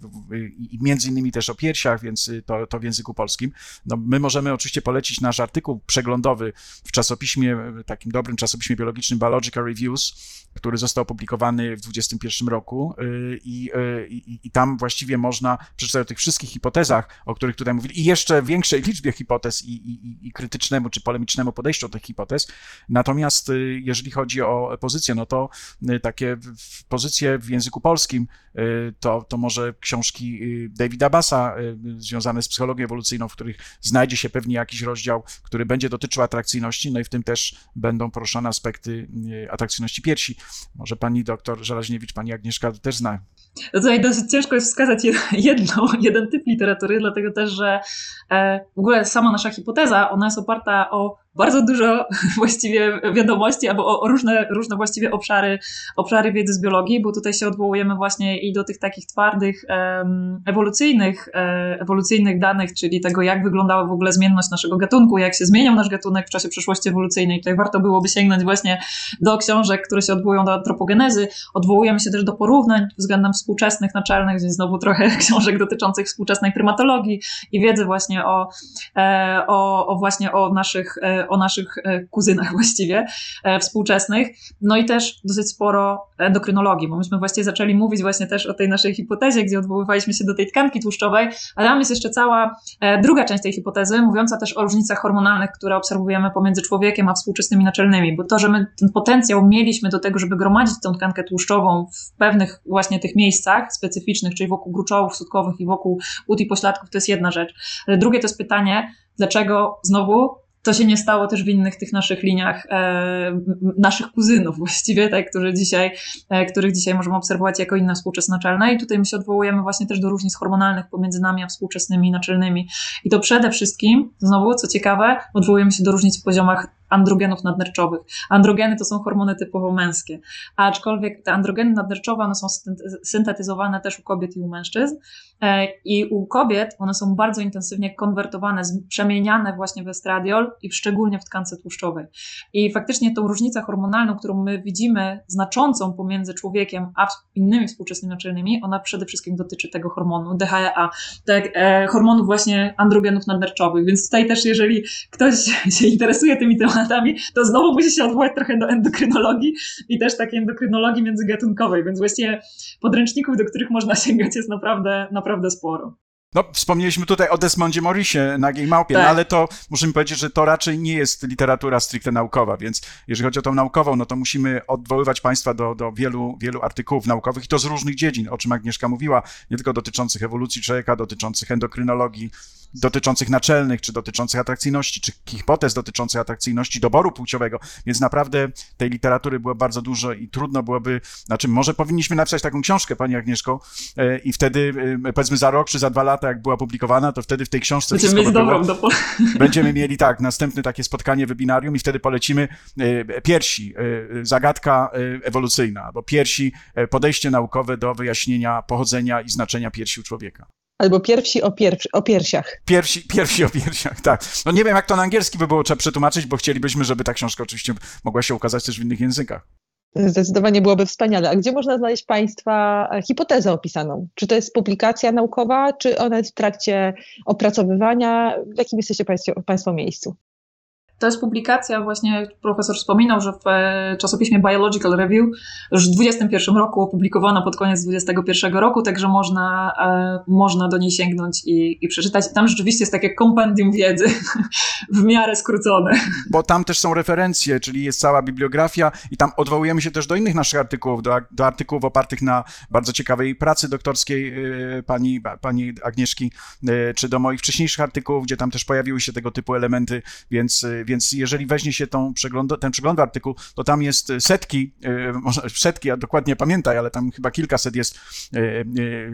Speaker 2: i między innymi też o piersiach, więc to, to w języku polskim. No my możemy oczywiście polecić nasz artykuł przeglądowy w czasopiśmie, takim dobrym czasopiśmie biologicznym Biological Reviews, który został opublikowany w 2021 roku i, i, i tam właściwie można przeczytać o tych wszystkich hipotezach, o których tutaj mówili, i jeszcze większej liczbie hipotez i, i, i krytycznemu czy polemicznemu podejściu do tych hipotez. Natomiast y, jeżeli chodzi o pozycję, no to y, takie pozycje w języku polskim, y, to, to może książki Davida Bassa związane z psychologią ewolucyjną, w których znajdzie się pewnie jakiś rozdział, który będzie dotyczył atrakcyjności, no i w tym też będą poruszane aspekty atrakcyjności piersi. Może pani doktor Żelaźniewicz, pani Agnieszka też zna.
Speaker 3: No tutaj dosyć ciężko jest wskazać jedną, jeden typ literatury, dlatego też, że e, w ogóle sama nasza hipoteza, ona jest oparta o bardzo dużo właściwie wiadomości, albo o różne, różne właściwie obszary, obszary wiedzy z biologii, bo tutaj się odwołujemy właśnie i do tych takich twardych, ewolucyjnych, e, ewolucyjnych danych, czyli tego, jak wyglądała w ogóle zmienność naszego gatunku, jak się zmieniał nasz gatunek w czasie przeszłości ewolucyjnej. Tutaj warto byłoby sięgnąć właśnie do książek, które się odwołują do antropogenezy. Odwołujemy się też do porównań względem współczesnych, naczelnych, gdzie znowu trochę książek dotyczących współczesnej prymatologii i wiedzy właśnie o, e, o, o właśnie o naszych e, o naszych e, kuzynach właściwie e, współczesnych. No i też dosyć sporo endokrynologii, bo myśmy właściwie zaczęli mówić właśnie też o tej naszej hipotezie, gdzie odwoływaliśmy się do tej tkanki tłuszczowej, ale tam jest jeszcze cała e, druga część tej hipotezy, mówiąca też o różnicach hormonalnych, które obserwujemy pomiędzy człowiekiem a współczesnymi naczelnymi, bo to, że my ten potencjał mieliśmy do tego, żeby gromadzić tą tkankę tłuszczową w pewnych właśnie tych miejscach specyficznych, czyli wokół gruczołów sutkowych i wokół ud i pośladków, to jest jedna rzecz. Ale drugie to jest pytanie, dlaczego znowu to się nie stało też w innych tych naszych liniach, e, naszych kuzynów właściwie, tak, którzy dzisiaj, e, których dzisiaj możemy obserwować jako inne współczesne naczelne. I tutaj my się odwołujemy właśnie też do różnic hormonalnych pomiędzy nami a współczesnymi naczelnymi. I to przede wszystkim, znowu, co ciekawe, odwołujemy się do różnic w poziomach androgenów nadnerczowych. Androgeny to są hormony typowo męskie, aczkolwiek te androgeny nadnerczowe one są syntetyzowane też u kobiet i u mężczyzn i u kobiet one są bardzo intensywnie konwertowane, przemieniane właśnie w estradiol i szczególnie w tkance tłuszczowej. I faktycznie tą różnicę hormonalną, którą my widzimy znaczącą pomiędzy człowiekiem a innymi współczesnymi naczelnymi, ona przede wszystkim dotyczy tego hormonu DHEA, tak, e, hormonów właśnie androgenów nadnerczowych. Więc tutaj też, jeżeli ktoś się interesuje tymi tematami, to znowu musi się odwołać trochę do endokrynologii i też takiej endokrynologii międzygatunkowej, więc właściwie podręczników, do których można sięgać jest naprawdę, naprawdę sporo.
Speaker 2: No, wspomnieliśmy tutaj o Desmondzie Morrisie, Nagiej Małpie, no, tak. no, ale to musimy powiedzieć, że to raczej nie jest literatura stricte naukowa, więc jeżeli chodzi o tą naukową, no to musimy odwoływać Państwa do, do wielu, wielu artykułów naukowych i to z różnych dziedzin, o czym Agnieszka mówiła, nie tylko dotyczących ewolucji człowieka, dotyczących endokrynologii, dotyczących naczelnych, czy dotyczących atrakcyjności, czy hipotez dotyczących atrakcyjności doboru płciowego, więc naprawdę tej literatury było bardzo dużo i trudno byłoby, znaczy może powinniśmy napisać taką książkę, Pani Agnieszko, e, i wtedy e, powiedzmy za rok, czy za dwa lata, jak była publikowana, to wtedy w tej książce
Speaker 3: będziemy mieć dobrą do...
Speaker 2: Będziemy mieli, tak, następne takie spotkanie, webinarium i wtedy polecimy e, piersi, zagadka ewolucyjna, albo piersi, podejście naukowe do wyjaśnienia pochodzenia i znaczenia piersi u człowieka.
Speaker 1: Albo pierwsi o, pierw, o piersiach.
Speaker 2: Pierwsi, pierwsi o piersiach, tak. No nie wiem, jak to na angielski by było trzeba przetłumaczyć, bo chcielibyśmy, żeby ta książka oczywiście mogła się ukazać też w innych językach.
Speaker 1: Zdecydowanie byłoby wspaniale. A gdzie można znaleźć Państwa hipotezę opisaną? Czy to jest publikacja naukowa, czy ona jest w trakcie opracowywania? W jakim jesteście Państwo, państwo miejscu?
Speaker 3: To jest publikacja, właśnie profesor wspominał, że w e, czasopiśmie Biological Review już w 2021 roku opublikowano pod koniec 2021 roku, także można, e, można do niej sięgnąć i, i przeczytać. Tam rzeczywiście jest takie kompendium wiedzy w miarę skrócone.
Speaker 2: Bo tam też są referencje, czyli jest cała bibliografia i tam odwołujemy się też do innych naszych artykułów, do, do artykułów opartych na bardzo ciekawej pracy doktorskiej e, pani, pani Agnieszki, czy do moich wcześniejszych artykułów, gdzie tam też pojawiły się tego typu elementy, więc więc jeżeli weźmie się tą przegląd, ten przeglądowy artykuł, to tam jest setki, może setki, ja dokładnie pamiętaj, ale tam chyba kilkaset jest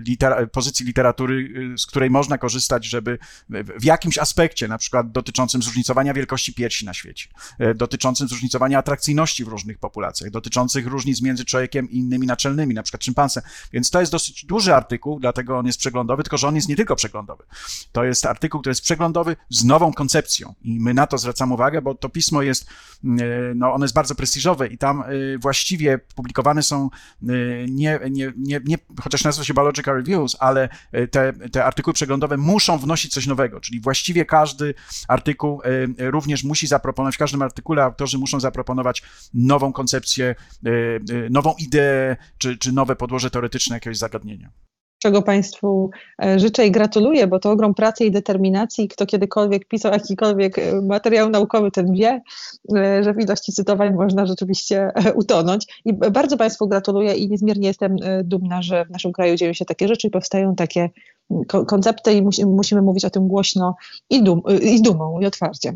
Speaker 2: litera, pozycji literatury, z której można korzystać, żeby w jakimś aspekcie, na przykład dotyczącym zróżnicowania wielkości piersi na świecie, dotyczącym zróżnicowania atrakcyjności w różnych populacjach, dotyczących różnic między człowiekiem i innymi naczelnymi, na przykład szympansem. Więc to jest dosyć duży artykuł, dlatego on jest przeglądowy, tylko że on jest nie tylko przeglądowy. To jest artykuł, który jest przeglądowy z nową koncepcją i my na to zwracamy uwagę, bo to pismo jest, mm, e, no ono jest bardzo prestiżowe i tam e, właściwie publikowane są e, nie, nie, nie, nie chociaż nazywa się Biological Reviews, ale te, te artykuły przeglądowe muszą wnosić coś nowego, czyli właściwie każdy artykuł również musi zaproponować, w każdym artykule autorzy muszą zaproponować nową koncepcję, nową ideę, czy, czy nowe podłoże teoretyczne jakiegoś zagadnienia
Speaker 1: czego Państwu e, życzę i gratuluję, bo to ogrom pracy i determinacji. Kto kiedykolwiek pisał jakikolwiek e, materiał naukowy, ten wie, e, że w ilości cytowań można rzeczywiście utonąć. I bardzo Państwu gratuluję i niezmiernie jestem dumna, że w naszym kraju dzieją się takie rzeczy i powstają takie koncepty i musimy mówić o tym głośno i, dum, i dumą, i otwarcie.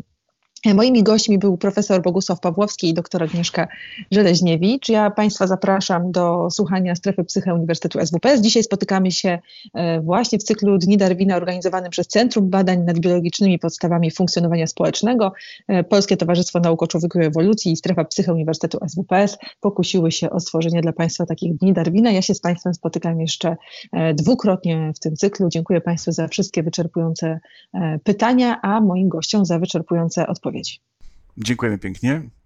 Speaker 1: Moimi gośćmi był profesor Bogusław Pawłowski i doktor Agnieszka Żeleźniewicz. Ja Państwa zapraszam do słuchania Strefy Psyche Uniwersytetu SWPS. Dzisiaj spotykamy się e, właśnie w cyklu Dni Darwina organizowanym przez Centrum Badań nad Biologicznymi Podstawami Funkcjonowania Społecznego. E, Polskie Towarzystwo Nauk o Człowieku i Ewolucji i Strefa Psyche Uniwersytetu SWPS pokusiły się o stworzenie dla Państwa takich Dni Darwina. Ja się z Państwem spotykam jeszcze e, dwukrotnie w tym cyklu. Dziękuję Państwu za wszystkie wyczerpujące pytania, a moim gościom za wyczerpujące odpowiedzi odpowiedzi.
Speaker 2: Dziękujemy pięknie.